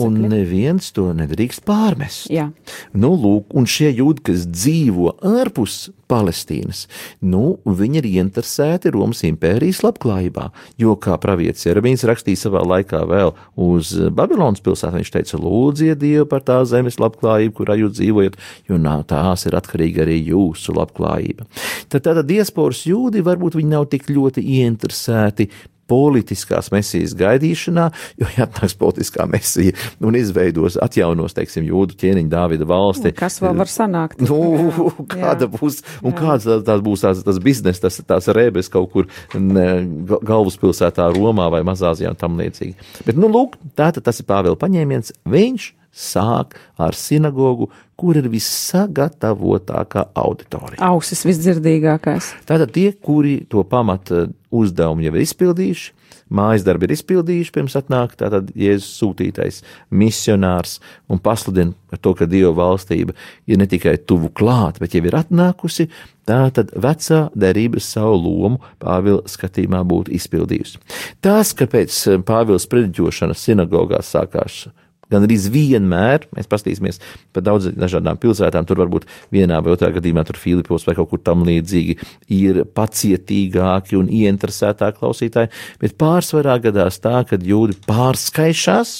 un neviens to nedrīkst pārmest. Jā. Nu, lūk, un šie jūdi, kas dzīvo ārpus Palestīnas, nu, viņi ir interesēti Romas impērijas labklājībā, jo, kā pravietis Jeremijs rakstīja savā laikā vēl uz Babilonas pilsētu, viņš teica, lūdziet Dievu par tā zemes labklājību, kurā jūs dzīvojat, jo no tās ir atkarīga arī jūsu labklājība. Tad tāda diasporas jūdi varbūt viņi nav tik ļoti ieinteresēti politiskās mesijas gaidīšanā, jo, ja atnāks politiskā mesija un izveidos, atjaunos, teiksim, jūdu ķēniņu Dāvida valsti. Un kas vēl var sanākt? Nu, jā, kāda jā. būs, un jā. kāds tās būs tās, tas biznes, tas, tās rēbes kaut kur ne, galvaspilsētā Romā vai Mazāzijā un tam līdzīgi. Bet, nu, lūk, tātad tas ir Pāvila paņēmiens, viņš sāk ar sinagogu, kur ir vissagatavotākā auditorija. Ausis visdzirdīgākais. Tātad tie, kuri to pamata uzdevumu jau ir izpildījuši, mājas darbi ir izpildījuši, pirms atnāk tātad Jēzus sūtītais misionārs un pasludina par to, ka Dieva valstība ir ne tikai tuvu klāt, bet jau ir atnākusi, tā tad vecā derības savu lomu Pāvila skatījumā būtu izpildījusi. Tas, kāpēc Pāvils prediķošana sinagogās sākās gan arī vienmēr, mēs paskatīsimies pa daudzām dažādām pilsētām, tur varbūt vienā vai otrā gadījumā, tur Filipos vai kaut kur tam līdzīgi, ir pacietīgāki un ieinteresētāki klausītāji, bet pārsvarā gadās tā, ka jūdi pārskaišās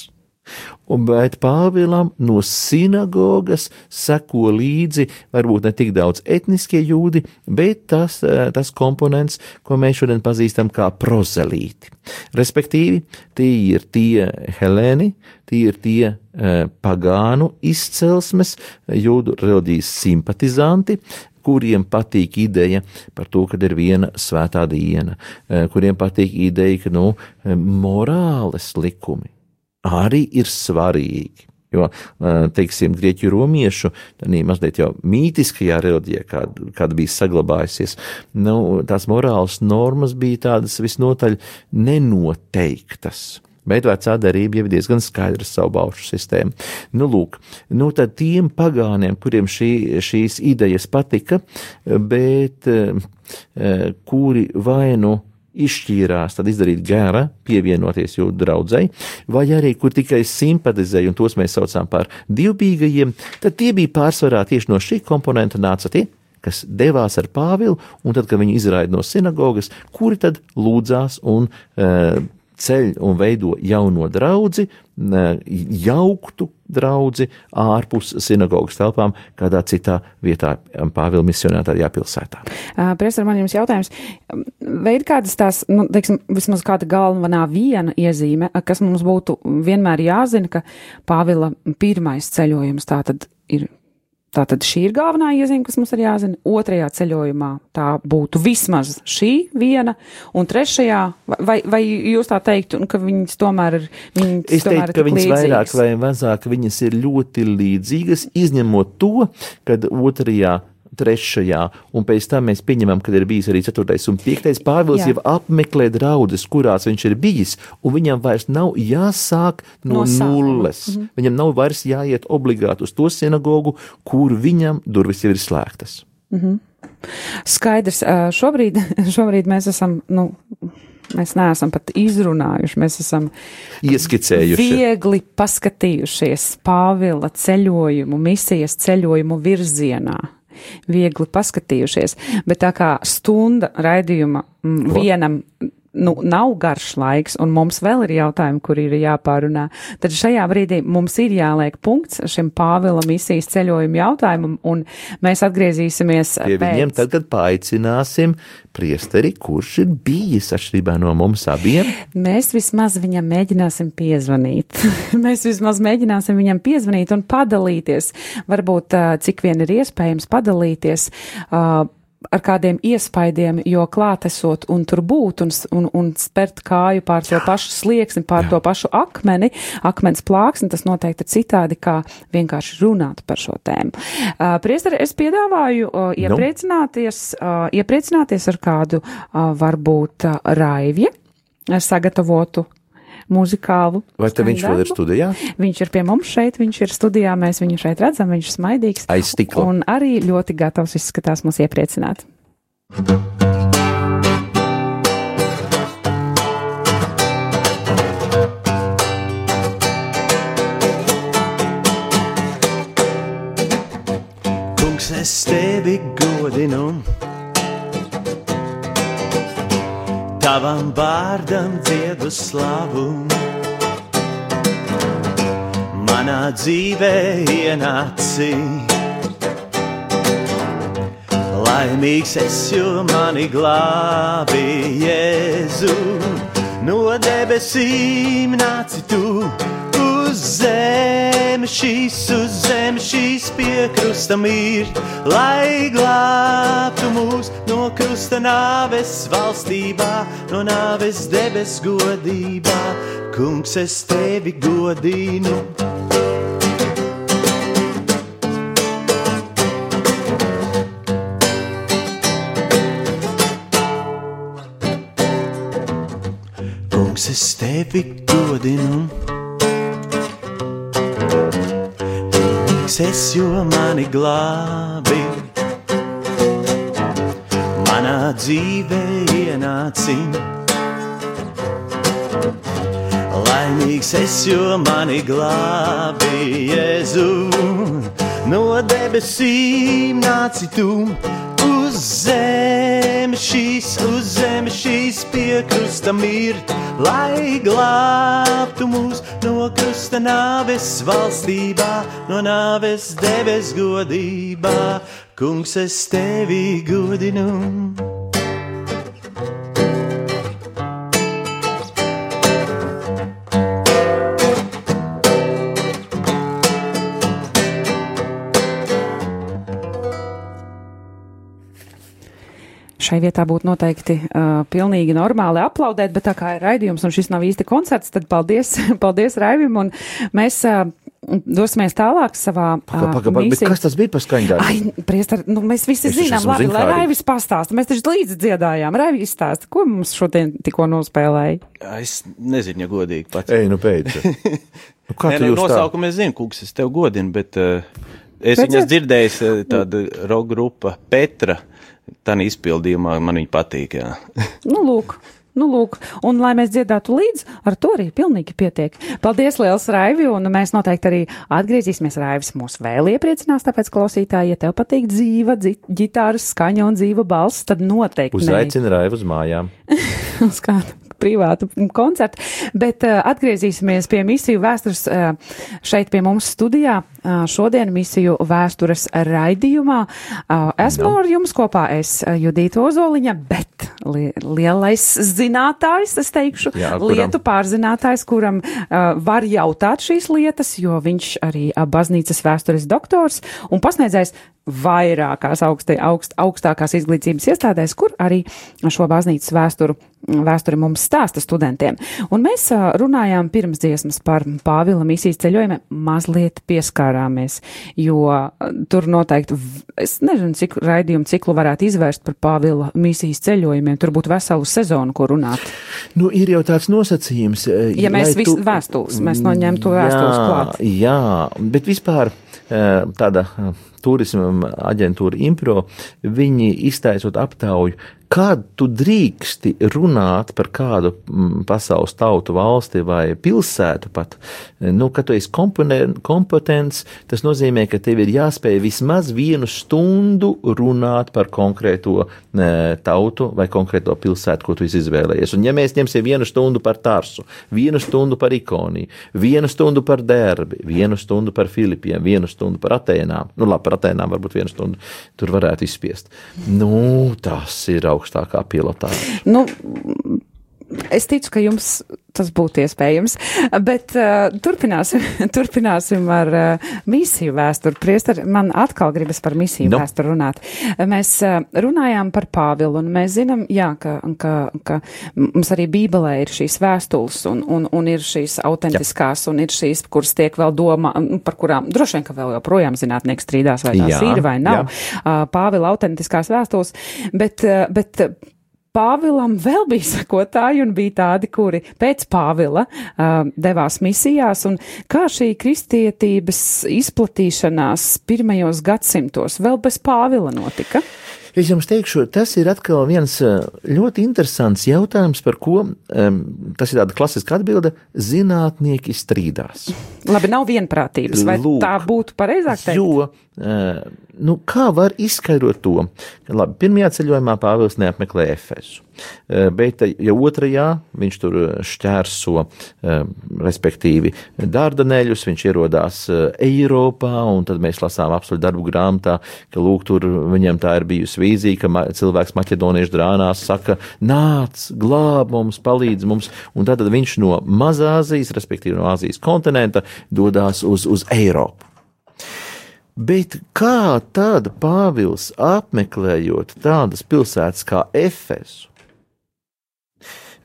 Un, bet Pāvilam no sinagogas seko līdzi varbūt ne tik daudz etniskie jūdi, bet tas, eh, tas komponents, ko mēs šodien pazīstam kā prozelīti. Respektīvi, tie ir tie helēni, tie ir tie eh, pagānu izcelsmes jūdu reliģijas simpatizanti, kuriem patīk ideja par to, ka ir viena svētā diena, eh, kuriem patīk ideja, ka nu, morāles likumi arī ir svarīgi. Jo, teiksim, grieķu romiešu, mazliet jau mītiskajā reliģijā, kāda, kāda bija saglabājusies, nu, tās morāles normas bija tādas visnotaļ nenoteiktas. Bet vecā darība jau ir diezgan skaidra savu baušu sistēmu. Nu, lūk, nu tad tiem pagāniem, kuriem šī, šīs idejas patika, bet kuri vai nu izšķīrās, tad izdarīt gara, pievienoties jūtu draudzēji, vai arī kur tikai simpatizēja, un tos mēs saucam par divbīgajiem, tad tie bija pārsvarā tieši no šī komponenta nāca tie, kas devās ar Pāvilu, un tad, kad viņi izraida no sinagogas, kuri tad lūdzās un uh, ceļ un veido jauno draugu, jauktu draugu ārpus sinagogas telpām, kādā citā vietā, Pāvila misionētājā pilsētā. Priekšstādā man jums jautājums, vai ir kādas tās, nu, teiksim, vismaz kāda galvenā viena iezīme, kas mums būtu vienmēr jāzina, ka Pāvila pirmais ceļojums tā tad ir Tātad šī ir galvenā iezīme, kas mums ir jāzina. Otrajā ceļojumā tā būtu vismaz šī viena, un trešajā, vai, vai jūs tā teiktu, ka viņas tomēr ir. Viņas es teiktu, ka viņas līdzīgas. vairāk vai mazāk viņas ir ļoti līdzīgas, izņemot to, kad otrajā trešajā, un pēc tam mēs pieņemam, ka ir bijis arī ceturtais un piektais. Pāvils Jā. jau apmeklē draudzes, kurās viņš ir bijis, un viņam vairs nav jāsāk no, no nulles. -hmm. Viņam nav vairs jāiet obligāti uz to sinagogu, kur viņam durvis jau ir slēgtas. -hmm. Skaidrs, šobrīd, šobrīd mēs esam, nu, Mēs neesam pat izrunājuši, mēs esam Ieskicējuši. viegli paskatījušies Pāvila ceļojumu, misijas ceļojumu virzienā. Viegli paskatījušies, bet tā kā stunda raidījuma vienam nu, nav garš laiks, un mums vēl ir jautājumi, kur ir jāpārunā, tad šajā brīdī mums ir jāliek punkts šim Pāvila misijas ceļojuma jautājumam, un mēs atgriezīsimies Pie viņiem pēc. tad, kad paaicināsim priesteri, kurš ir bijis atšķirībā no mums abiem. Mēs vismaz viņam mēģināsim piezvanīt. Mēs vismaz mēģināsim viņam piezvanīt un padalīties. Varbūt cik vien ir iespējams padalīties. Uh, ar kādiem iespaidiem, jo klātesot un tur būt un, un, un spērt kāju pār to pašu slieksni, pār to pašu akmeni, akmens plāksni, tas noteikti ir citādi, kā vienkārši runāt par šo tēmu. Uh, Priesteri, es piedāvāju uh, iepriecināties, uh, iepriecināties ar kādu uh, varbūt uh, raivie uh, sagatavotu muzikālu. Vai te viņš vēl ir studijā? Viņš ir pie mums šeit, viņš ir studijā, mēs viņu šeit redzam, viņš ir smaidīgs. Aiz stikla. Un arī ļoti gatavs izskatās mūs iepriecināt. Kungs, es tevi godinu. Tavam vārdam dziedu slavu. Manā dzīvē ienāci. Laimīgs es, jo mani glābi Jēzu. No debesīm nāci tu uz zemes šīs, uz zemes šīs piekrusta mir, lai glābtu mūs no krusta nāves valstībā, no nāves debes godībā. Kungs, es tevi godinu. Kungs, es tevi godinu. Kungs, es jo mani glābi. Manā dzīvē ienāci. Laimīgs es, jo mani glābi Jēzu. No debesīm nāci tu uz zemes šīs, uz zemes šīs piekrusta mirt, lai glābtu mūs no krusta nāves valstībā, no nāves debes godībā. Kungs, es tevi godinu. Šai vietā būtu noteikti uh, pilnīgi normāli aplaudēt, bet tā kā ir raidījums un šis nav īsti koncerts, tad paldies, paldies Raivim un mēs uh, dosimies tālāk savā Paga, paga, bet kas tas bija par skaņdarbu? Ai, priestar, nu mēs visi Es zinām, labi, lai zinkārīgs. Raivis pastāsta. Mēs taču līdzi dziedājām. Raivis stāsta, ko mums šodien tikko nospēlēja. Es nezinu, ja godīgi pats. Ej, nu pēc. Nu, kā Nē, tu nu, jūs tā? nosaukumu es zinu, kungs, es tev godinu, bet uh, es Bet viņas dzirdēju, uh, tāda roka grupa Petra. Tā izpildījumā man viņa patīk. Nu, lūk. Nu, lūk, un lai mēs dziedātu līdzi, ar to arī pilnīgi pietiek. Paldies, liels Raivi, un mēs noteikti arī atgriezīsimies. Raivis mūs vēl iepriecinās, tāpēc klausītāji, ja tev patīk dzīva, ģitāras skaņa un dzīva balss, tad noteikti. Uzaicina Raivu uz mājām. uz kādu privātu koncertu. Bet uh, atgriezīsimies pie misiju vēstures uh, šeit pie mums studijā. Uh, šodien misiju vēstures raidījumā. Uh, esmu ar jums kopā es, uh, Judīta Ozoliņa, bet li lielais zinātājs, es teikšu, Jā, kuram- lietu pārzinātājs, kuram uh, var jautāt šīs lietas, jo viņš arī uh, baznīcas vēstures doktors un pasniedzējs vairākās augstē, augst, augstākās izglītības iestādēs, kur arī šo baznīcas vēsturu, vēsturi mums stāsta studentiem. Un mēs runājām pirms dziesmas par Pāvila misijas ceļojumiem, mazliet pieskārāmies, jo tur noteikti, es nezinu, cik raidījumu ciklu varētu izvērst par Pāvila misijas ceļojumiem, tur būtu veselu sezonu, ko runāt. Nu, ir jau tāds nosacījums. Ja mēs visu vēstules, mēs noņemtu vēstules jā, klāt. Jā, bet vispār tāda turisma aģentūra Impro, viņi iztaisot aptauju, kad tu drīksti runāt par kādu mm, pasaules tautu, valsti vai pilsētu, pat, nu, ka tu esi kompetents, tas nozīmē, ka tev ir jāspēj vismaz vienu stundu runāt par konkrēto ne, tautu vai konkrēto pilsētu, ko tu izvēlējies. Un, ja mēs ņemsim vienu stundu par Tarsu, vienu stundu par Ikoniju, vienu stundu par Derbi, vienu stundu par Filipiem, vienu stundu par Atēnām, nu, labi, par Atēnām varbūt vienu stundu tur varētu izspiest. Nu, tas ir augstākā pilotāža. Nu, es ticu, ka jums tas būtu iespējams, bet uh, turpināsim, turpināsim ar uh, misiju vēsturi. Priester, man atkal gribas par misiju no. vēsturi runāt. Mēs uh, runājām par Pāvilu, un mēs zinām, jā, ka, ka, ka mums arī Bībelē ir šīs vēstules, un, un, un ir šīs autentiskās, jā. un ir šīs, kuras tiek vēl domā, par kurām droši vien, ka vēl joprojām zinātnieki strīdās, vai tās jā, ir vai nav. Jā. Uh, Pāvila autentiskās vēstules, bet, uh, bet Pāvilam vēl bija sekotāji un bija tādi, kuri pēc Pāvila uh, devās misijās, un kā šī kristietības izplatīšanās pirmajos gadsimtos vēl bez Pāvila notika? Es jums teikšu, tas ir atkal viens ļoti interesants jautājums, par ko um, tas ir tāda klasiska atbilde - zinātnieki strīdās. Labi, nav vienprātības, vai Lūk, tā būtu pareizāk teikt? Jo, uh, nu, kā var izskaidrot to? Labi, pirmajā ceļojumā Pāvils neapmeklē Efesu. Eh, bet, ja otrajā viņš tur šķērso, eh, respektīvi, dārdaneļus, viņš ierodās eh, Eiropā, un tad mēs lasām absolūti darbu grāmatā, ka lūk, tur viņam tā ir bijusi vīzija, ka cilvēks maķedoniešu drānās saka, nāc, glāb mums, palīdz mums, un tad viņš no Mazāzijas, respektīvi no Āzijas kontinenta, dodās uz, uz Eiropu. Bet kā tad Pāvils apmeklējot tādas pilsētas kā Efesu, Eh,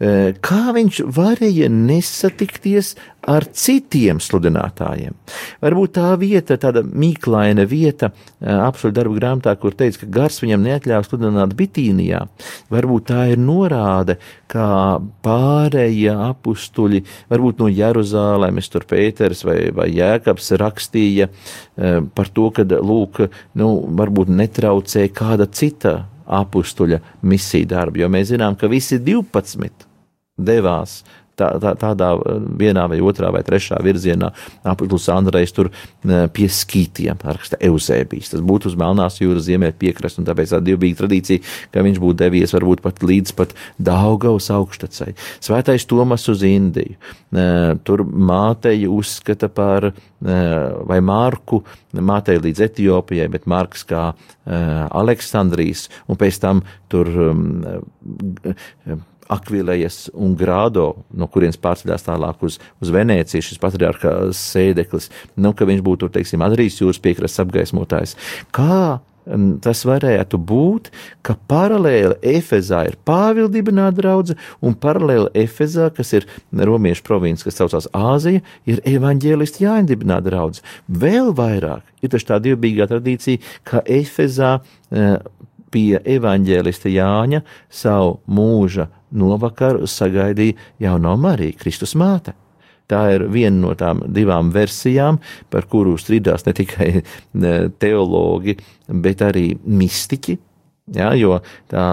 kā viņš varēja nesatikties ar citiem sludinātājiem. Varbūt tā vieta, tāda mīklaina vieta, eh, apsolu darbu grāmatā, kur teica, ka gars viņam neatļāva sludināt Bitīnijā. Varbūt tā ir norāde, kā pārējie apstuļi, varbūt no Jeruzālēmas, tur Pēters vai, vai Jēkabs rakstīja eh, par to, ka, lūk, nu, varbūt netraucēja kāda cita apstuļa misiju darbu, jo mēs zinām, ka visi 12 devās tā, tā, tādā vienā vai otrā vai trešā virzienā. Apulis Andrejs tur pie skītiem raksta Eusēbijas. Tas būtu uz Melnās jūras ziemeļa piekrastes, un tāpēc tā divbīga tradīcija, ka viņš būtu devies varbūt pat līdz pat Daugavas augštacei. Svētais Tomas uz Indiju. Tur māteju uzskata par, vai Marku, māteju līdz Etiopijai, bet Marks kā Aleksandrijas, un pēc tam tur Akvilējas un Grādo, no kurienes pārceļās tālāk uz, uz Venēciju, šis patriārkā sēdeklis, nu, ka viņš būtu, teiksim, Adrijas jūras piekrastes apgaismotājs. Kā tas varētu būt, ka paralēli Efezā ir Pāvila dibināta draudze, un paralēli Efezā, kas ir Romiešu provinces, kas saucās Āzija, ir evaņģēlisti Jāņa dibināta draudze. Vēl vairāk ir tā divbīgā tradīcija, ka Efezā eh, pie evaņģēlista Jāņa savu mūža novakaru sagaidīja jauno Mariju, Kristus māte. Tā ir viena no tām divām versijām, par kuru strīdās ne tikai teologi, bet arī mistiķi. Ja, jo tā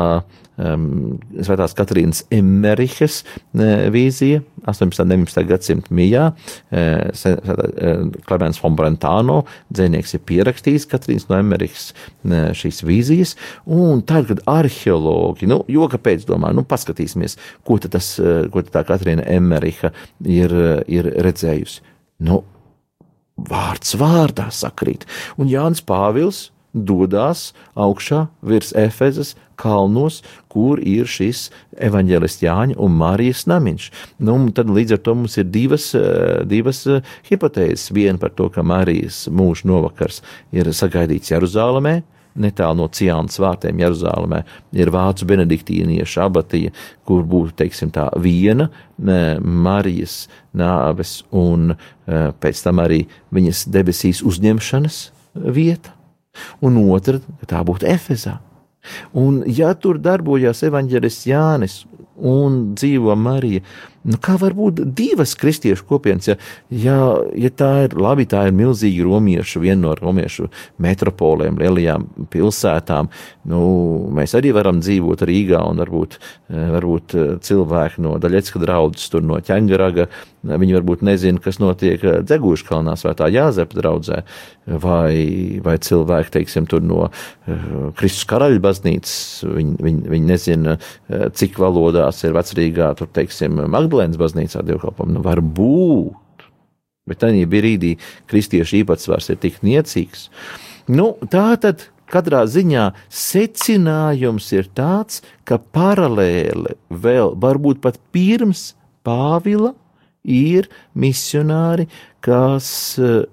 um, Svētās Katrīnas Emerihas uh, vīzija 18. un 19. gadsimta mijā. Uh, Klemens von Brentāno dzēnieks ir pierakstījis Katrīnas no Emerihas uh, šīs vīzijas, un tad, kad arheologi, nu, jo kāpēc domā, nu, paskatīsimies, ko tad tas, uh, ko tad tā Katrīna Emeriha ir, ir redzējusi. Nu, vārds vārdā sakrīt. Un Jānis Pāvils dodas augšā virs Efezas kalnos, kur ir šis evaņģēlists Jāņa un Marijas namiņš. Nu, tad līdz ar to mums ir divas, eh, divas eh, hipotēzes. Viena par to, ka Marijas mūža novakars ir sagaidīts Jeruzālēmē, netālu no Ciānas vārtiem Jeruzalemē ir vācu benediktīniešu abatija, kur būtu, teiksim, tā viena Marijas nāves un eh, pēc tam arī viņas debesīs uzņemšanas vieta un otra, tā būtu Efezā. Un, ja tur darbojās evanģēlists Jānis un dzīvo Marija, Nu, kā var būt divas kristiešu kopienas, ja, ja, ja tā ir labi, tā ir milzīga romiešu, viena no romiešu metropolēm, lielajām pilsētām. Nu, mēs arī varam dzīvot Rīgā un varbūt, eh, varbūt eh, cilvēki no Daļecka draudzes, tur no Ķengaraga, viņi varbūt nezina, kas notiek eh, Dzegūšu kalnā svētā Jāzepa draudzē, vai, vai cilvēki, teiksim, tur no Kristus karaļa baznīcas, viņi, viņi, viņi nezina, cik valodās ir vecrīgā, tur, teiksim, Magdalēna Magdalēnas baznīcā dievkalpojumu. Nu, var būt. Bet tajā brīdī kristiešu īpatsvars ir tik niecīgs. Nu, tā tad katrā ziņā secinājums ir tāds, ka paralēli vēl, varbūt pat pirms Pāvila, ir misionāri, kas uh,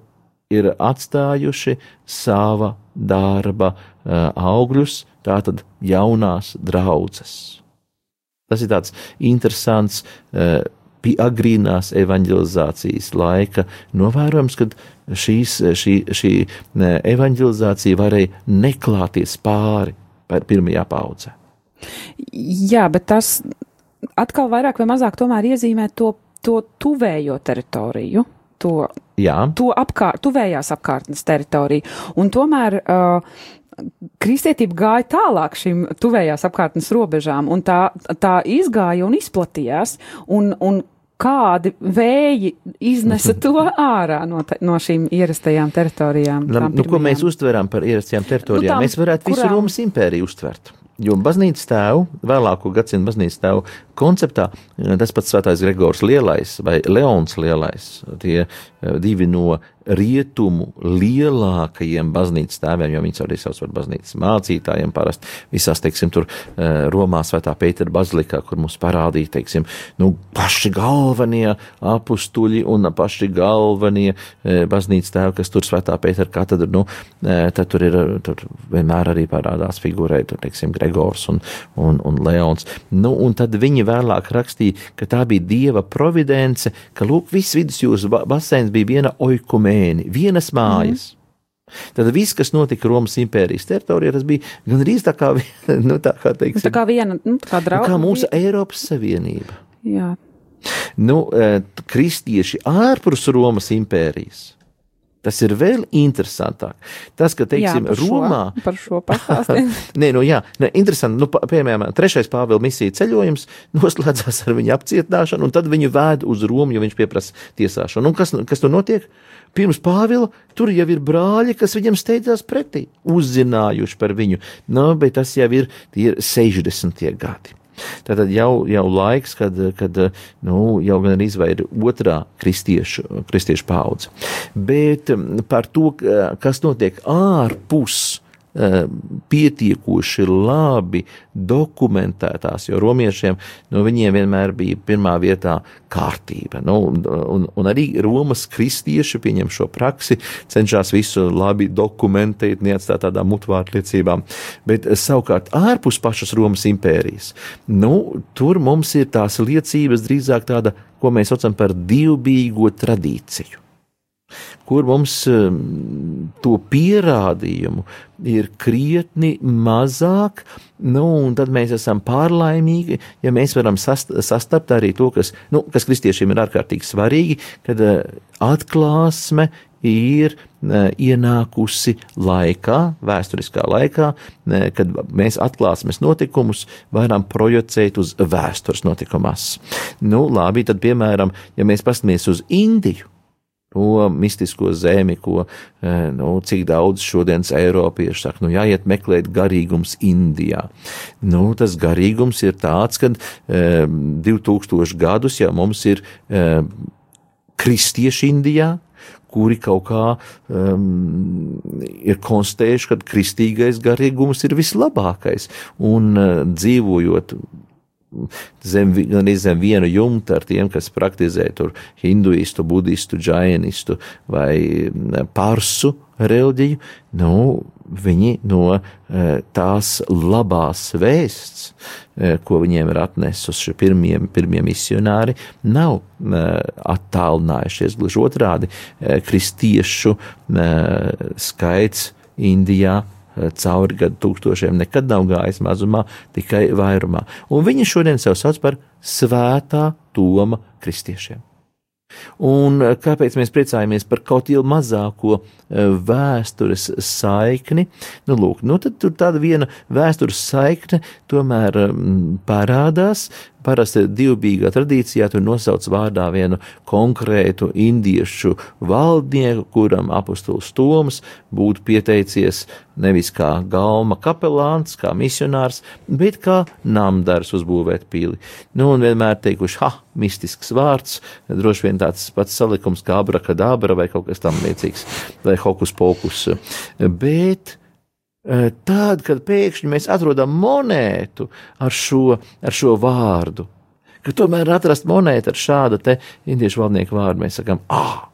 ir atstājuši sava darba uh, augļus, tātad jaunās draudzes. Tas ir tāds interesants, uh, agrīnās evanģelizācijas laika novērojums, kad šīs, šī, šī evanģelizācija varēja neklāties pāri pirmajā paudzē. Jā, bet tas atkal vairāk vai mazāk tomēr iezīmē to, to tuvējo teritoriju. To, Jā. to apkārt, tuvējās apkārtnes teritoriju. Un tomēr uh, kristietība gāja tālāk šīm tuvējās apkārtnes robežām, un tā, tā izgāja un izplatījās, un, un kādi vēji iznesa to ārā no, te, no šīm ierastajām teritorijām. Nu, nu, ko mēs uztverām par ierastajām teritorijām? Nu, tām, mēs varētu visu kurām... Romas impēriju uztvert. Jo baznīcas tēvu, vēlāko gadsimtu baznīcas tēvu konceptā, tas pats Svētais Gregors Lielais vai Leons Lielais, tie divi no rietumu lielākajiem baznīcas tēviem, jo viņus arī sauc par baznīcas mācītājiem parasti visās, teiksim, tur eh, Romā svētā Pētera bazilikā, kur mums parādīja, teiksim, nu, paši galvenie apustuļi un paši galvenie eh, baznīcas tēvi, kas tur svētā Pētera katedra, nu, eh, tad tur ir, tur vienmēr arī parādās figūrē, tur, teiksim, Gregors un, un, un Leons. Nu, un tad viņi vēlāk rakstīja, ka tā bija Dieva providence, ka, lūk, viss vidusjūras basēns bija viena oikumē domēni, vienas mājas. Mm. Tad viss, kas notika Romas impērijas teritorijā, tas bija gandrīz tā kā, nu, tā kā, teiksim, nu, tā kā viena, nu, tā kā drauga. Nu, kā mūsu Eiropas Savienība. Jā. Nu, kristieši ārpus Romas impērijas. Tas ir vēl interesantāk. Tas, ka, teiksim, jā, par Romā. Šo, par šo pastāstīju. Nē, nu jā, ne, interesanti. Nu, piemēram, trešais Pāvila misija ceļojums noslēdzās ar viņa apcietināšanu, un tad viņu vēd uz Romu, jo viņš pieprasa tiesāšanu. Un kas, kas tur notiek? Pirms Pāvila tur jau ir brāļi, kas viņam steidzās pretī, uzzinājuši par viņu. Nu, bet tas jau ir, ir 60. gadi. Tātad jau, jau laiks, kad, kad nu, jau gan arī ir otrā kristiešu, kristiešu paudze. Bet par to, kas notiek ārpus pietiekoši labi dokumentētās, jo romiešiem viņiem vienmēr bija pirmā vietā kārtība. Nu, un, un arī Romas kristieši pieņem šo praksi, cenšas visu labi dokumentēt, neatstāt tādām mutvārtliecībām. Bet savukārt ārpus pašas Romas impērijas, nu, tur mums ir tās liecības drīzāk tāda, ko mēs saucam par divbīgo tradīciju kur mums um, to pierādījumu ir krietni mazāk, nu, tad mēs esam pārlaimīgi, ja mēs varam sast, sastapt arī to, kas, nu, kas kristiešiem ir ārkārtīgi svarīgi, kad uh, atklāsme ir uh, ienākusi laikā, vēsturiskā laikā, uh, kad mēs atklāsmes notikumus varam projicēt uz vēstures notikumās. Nu, labi, tad, piemēram, ja mēs paskatāmies uz Indiju, to mistisko zemi, ko e, nu, cik daudz šodienas Eiropieši saka, nu, jāiet meklēt garīgums Indijā. Nu, tas garīgums ir tāds, ka e, 2000 gadus jau mums ir e, kristieši Indijā, kuri kaut kā um, ir konstatējuši, ka kristīgais garīgums ir vislabākais. Un uh, dzīvojot zem, gan zem viena jumta ar tiem, kas praktizē tur hinduistu, budistu, džainistu vai parsu reliģiju, nu, viņi no e, tās labās vēsts, e, ko viņiem ir atnesuši pirmie, pirmie misionāri, nav e, attālinājušies. Gluži otrādi, kristiešu skaits Indijā cauri gadu tūkstošiem, nekad nav gājis mazumā, tikai vairumā. Un viņi šodien sev sauc par svētā Toma kristiešiem. Un eh, kāpēc mēs priecājamies par kaut jau mazāko eh, vēstures saikni? Nu, lūk, nu tad tāda viena vēstures saikne tomēr um, parādās, Parasti divbijīgā tradīcijā tur nosauc vārdā vienu konkrētu indiešu valdnieku, kuram apustulis Toms būtu pieteicies nevis kā galma kapelāns, kā misionārs, bet kā namdars uzbūvēt pili. Nu, un vienmēr teikuši, ha, mistisks vārds, droši vien tāds pats salikums kā abrakadabra vai kaut kas tam līdzīgs, vai hokus pokus. Bet Tad, kad pēkšņi mēs atrodam monētu ar šo, ar šo vārdu, ka tomēr atrast monētu ar šādu te indiešu valdnieku vārdu, mēs sakām, ah,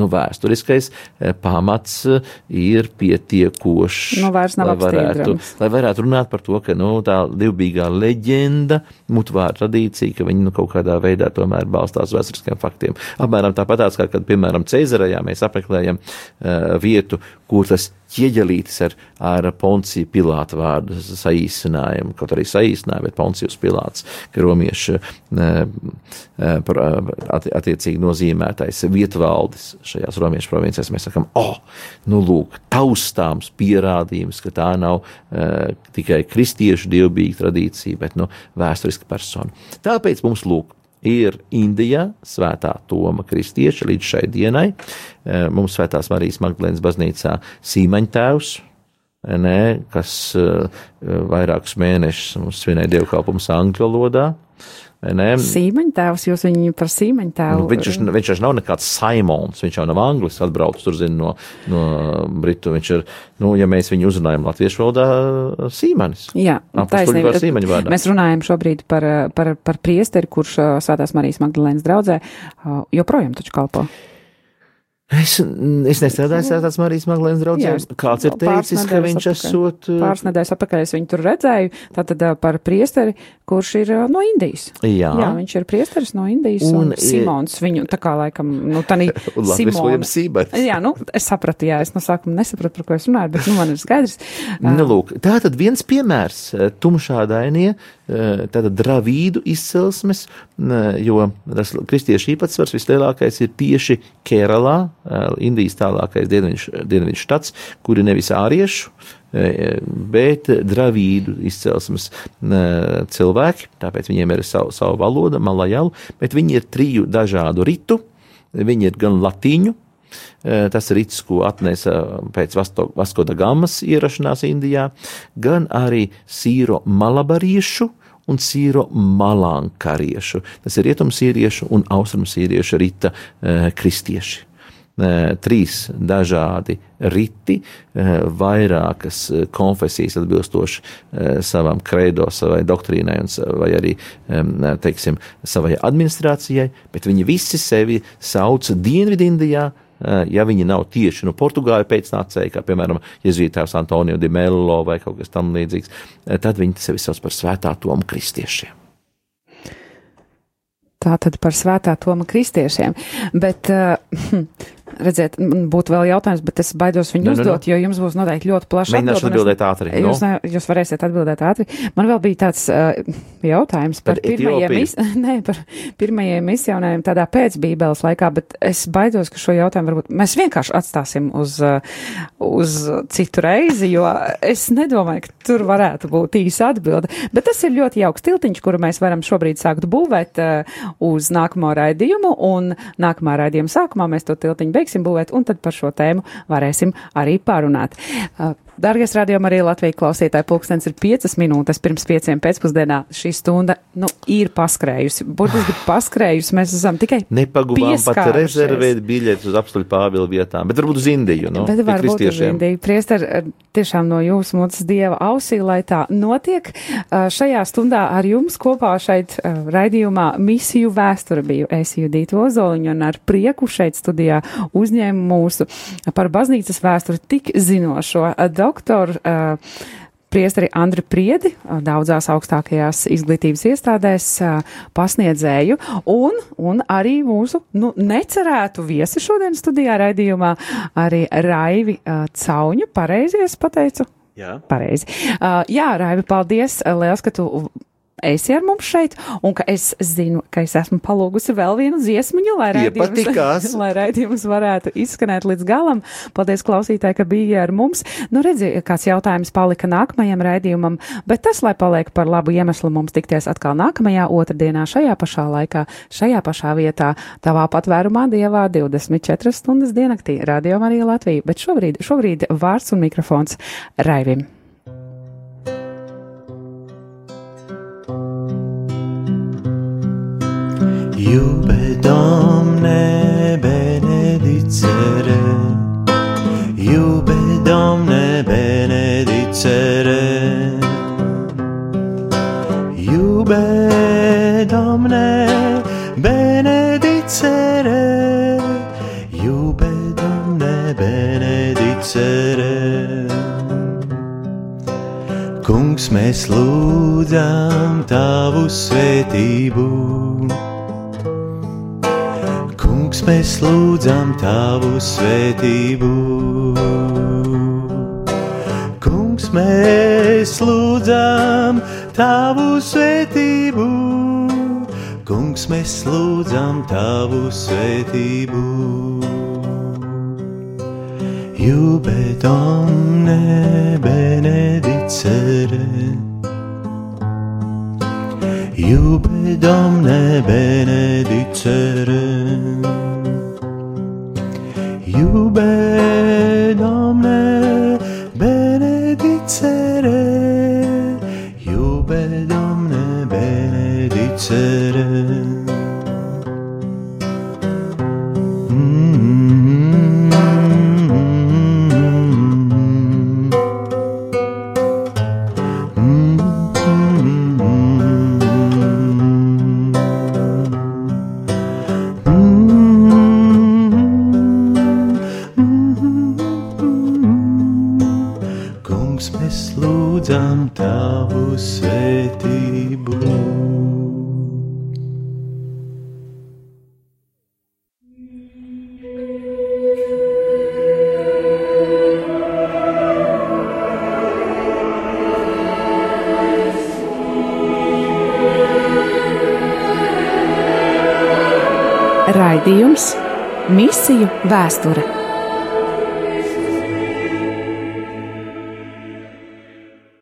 nu, vēsturiskais eh, pamats eh, ir pietiekošs. Nu, vairs nav lai varētu, lai varētu runāt par to, ka nu, tā divbīgā leģenda, mutvāra tradīcija, ka viņi nu, kaut kādā veidā tomēr balstās vēsturiskiem faktiem. Apmēram tāpatās, kā, kad, piemēram, Cezarajā mēs apmeklējam uh, vietu, kur tas ķieģelītis ar, ar Ponciju Pilātu vārdu saīsinājumu, kaut arī saīsinājumu, bet Poncijus Pilāts, ka romieši attiecīgi nozīmētais vietvaldis šajās romiešu provincēs, mēs sakam, oh, nu lūk, taustāms pierādījums, ka tā nav uh, tikai kristiešu dievbijīga tradīcija, bet, nu, vēsturiska persona. Tāpēc mums lūk, ir Indijā Svētā Toma kristieša līdz šai dienai. Eh, mums Svētās Marijas Magdalēnas baznīcā Sīmaņtēvs, ne, kas eh, vairākus mēnešus svinēja dievkalpumus angļu valodā. Sīmeņa tēvs, jūs viņu par sīmeņa tēvu. Nu, viņš, viņš jau nav nekāds Simons, viņš jau nav anglis, atbraucis tur, zina, no, no Britu. Viņš ir, nu, ja mēs viņu uzrunājam latviešu valodā, Sīmenis. Jā, taisnība. Mēs runājam šobrīd par, par, par priesteri, kurš Svētās Marijas Magdalēnas draudzē joprojām taču kalpo. Es, es nestrādāju Svētās Marijas Maglēnas draugiem. Kāds ir teicis, ka viņš esot. Pāris nedēļas atpakaļ es viņu tur redzēju, tātad par priesteri, kurš ir no Indijas. Jā. Jā, viņš ir priesteris no Indijas un, un Simons viņu tā kā laikam, nu, tanī Simons. Jā, nu, es sapratu, jā, es no sākuma nesapratu, par ko es runāju, bet, nu, man ir skaidrs. Nu, lūk, tā tad viens piemērs tumšādainie, tātad dravīdu izcelsmes, jo tas kristiešu īpatsvars vislielākais ir tieši Keralā, Indijas tālākais dienvidu štats, kur ir nevis āriešu, bet dravīdu izcelsmes cilvēki, tāpēc viņiem ir savu, savu valoda, malajalu, bet viņi ir triju dažādu ritu, viņi ir gan latīņu, tas rīts, ko atnesa pēc Vasko da Gamas ierašanās Indijā, gan arī sīro malabariešu, un sīro malankariešu. Tas ir rietumsīriešu un austrumsīriešu rita e, kristieši trīs dažādi riti, vairākas konfesijas atbilstoši savam kreido, savai doktrīnai un vai arī, teiksim, savai administrācijai, bet viņi visi sevi sauc Dienvidindijā, ja viņi nav tieši no Portugāļu pēcnācēji, kā piemēram Jezītājs Antonio de Mello vai kaut kas tam līdzīgs, tad viņi sevi sauc par svētā tomu kristiešiem. Tā tad par svētā Toma kristiešiem. Bet, uh, redziet, būtu vēl jautājums, bet es baidos viņu Nu, no, nu, uzdot, jo jums būs noteikti ļoti plašs Mēģināšu atbildēt ātri. Jūs, nu. ne, jūs varēsiet atbildēt ātri. Man vēl bija tāds uh, jautājums par, Par pirmajiem, mis, ne, par pirmajiem misionāriem tādā pēcbībeles laikā, bet es baidos, ka šo jautājumu varbūt mēs vienkārši atstāsim uz, uh, uz citu reizi, jo es nedomāju, ka tur varētu būt īsa atbilde. Bet tas ir ļoti jauks tiltiņš, kuru mēs varam šobrīd sākt būvēt uh, uz nākamo raidījumu, un nākamā raidījuma sākumā mēs to tiltiņu beigsim būvēt, un tad par šo tēmu varēsim arī pārunāt. Dargais rādījuma arī Latvijas klausītāji, pulkstens ir piecas minūtes pirms pieciem pēcpusdienā. Šī stunda, nu, ir paskrējusi. Burtiski paskrējusi, mēs esam tikai. Nepaguvām pat rezervēt biļetes uz apstuļu pāvilu vietām, bet varbūt uz Indiju. Nu, Bet varbūt uz. Indiju. Priester, eh, tiešām no jūsu mutes dieva ausī, lai tā notiek. Eh, Šajā stundā ar jums kopā šeit eh, raidījumā misiju vēsture biju es Judītu Ozoliņu un ar prieku šeit studijā uzņēmu mūsu par baznīcas vēsturi tik zinošo eh, doktoru. eh, Priesteri Andri Priedi, eh, daudzās augstākajās izglītības iestādēs eh, pasniedzēju, un, un arī mūsu, nu, necerētu viesi šodien studijā raidījumā, arī Raivi Cauņu, pareizi es pateicu, Jā. Pareizi. Uh, jā, Raivi, paldies. Liels, ka tu esi ar mums šeit, un ka es zinu, ka es esmu palūgusi vēl vienu dziesmiņu, lai raidījums, lai raidījums varētu izskanēt līdz galam. Paldies klausītāji, ka bija ar mums. Nu, redzi, kāds jautājums palika nākamajam raidījumam, bet tas, lai paliek par labu iemeslu mums tikties atkal nākamajā otrdienā šajā pašā laikā, šajā pašā vietā, tavā patvērumā dievā 24 stundas diennaktī, Radio Marija Latvija, bet šobrīd, šobrīd vārds un mikrofons Raivim. Iube, Domne, benedicere, Iube, Domne, benedicere, Iube, Domne, benedicere, Iube, Domne, benedicere. Kungs, mēs lūdzam tavu svētību Kungs, mēs lūdzam tavu svētību. Kungs, mēs lūdzam tavu svētību. Kungs, mēs lūdzam tavu svētību. Jubet omne benedicere. Iube Domne benedicere. Iube Domne benedicere. Iube Domne benedicere. Vēsture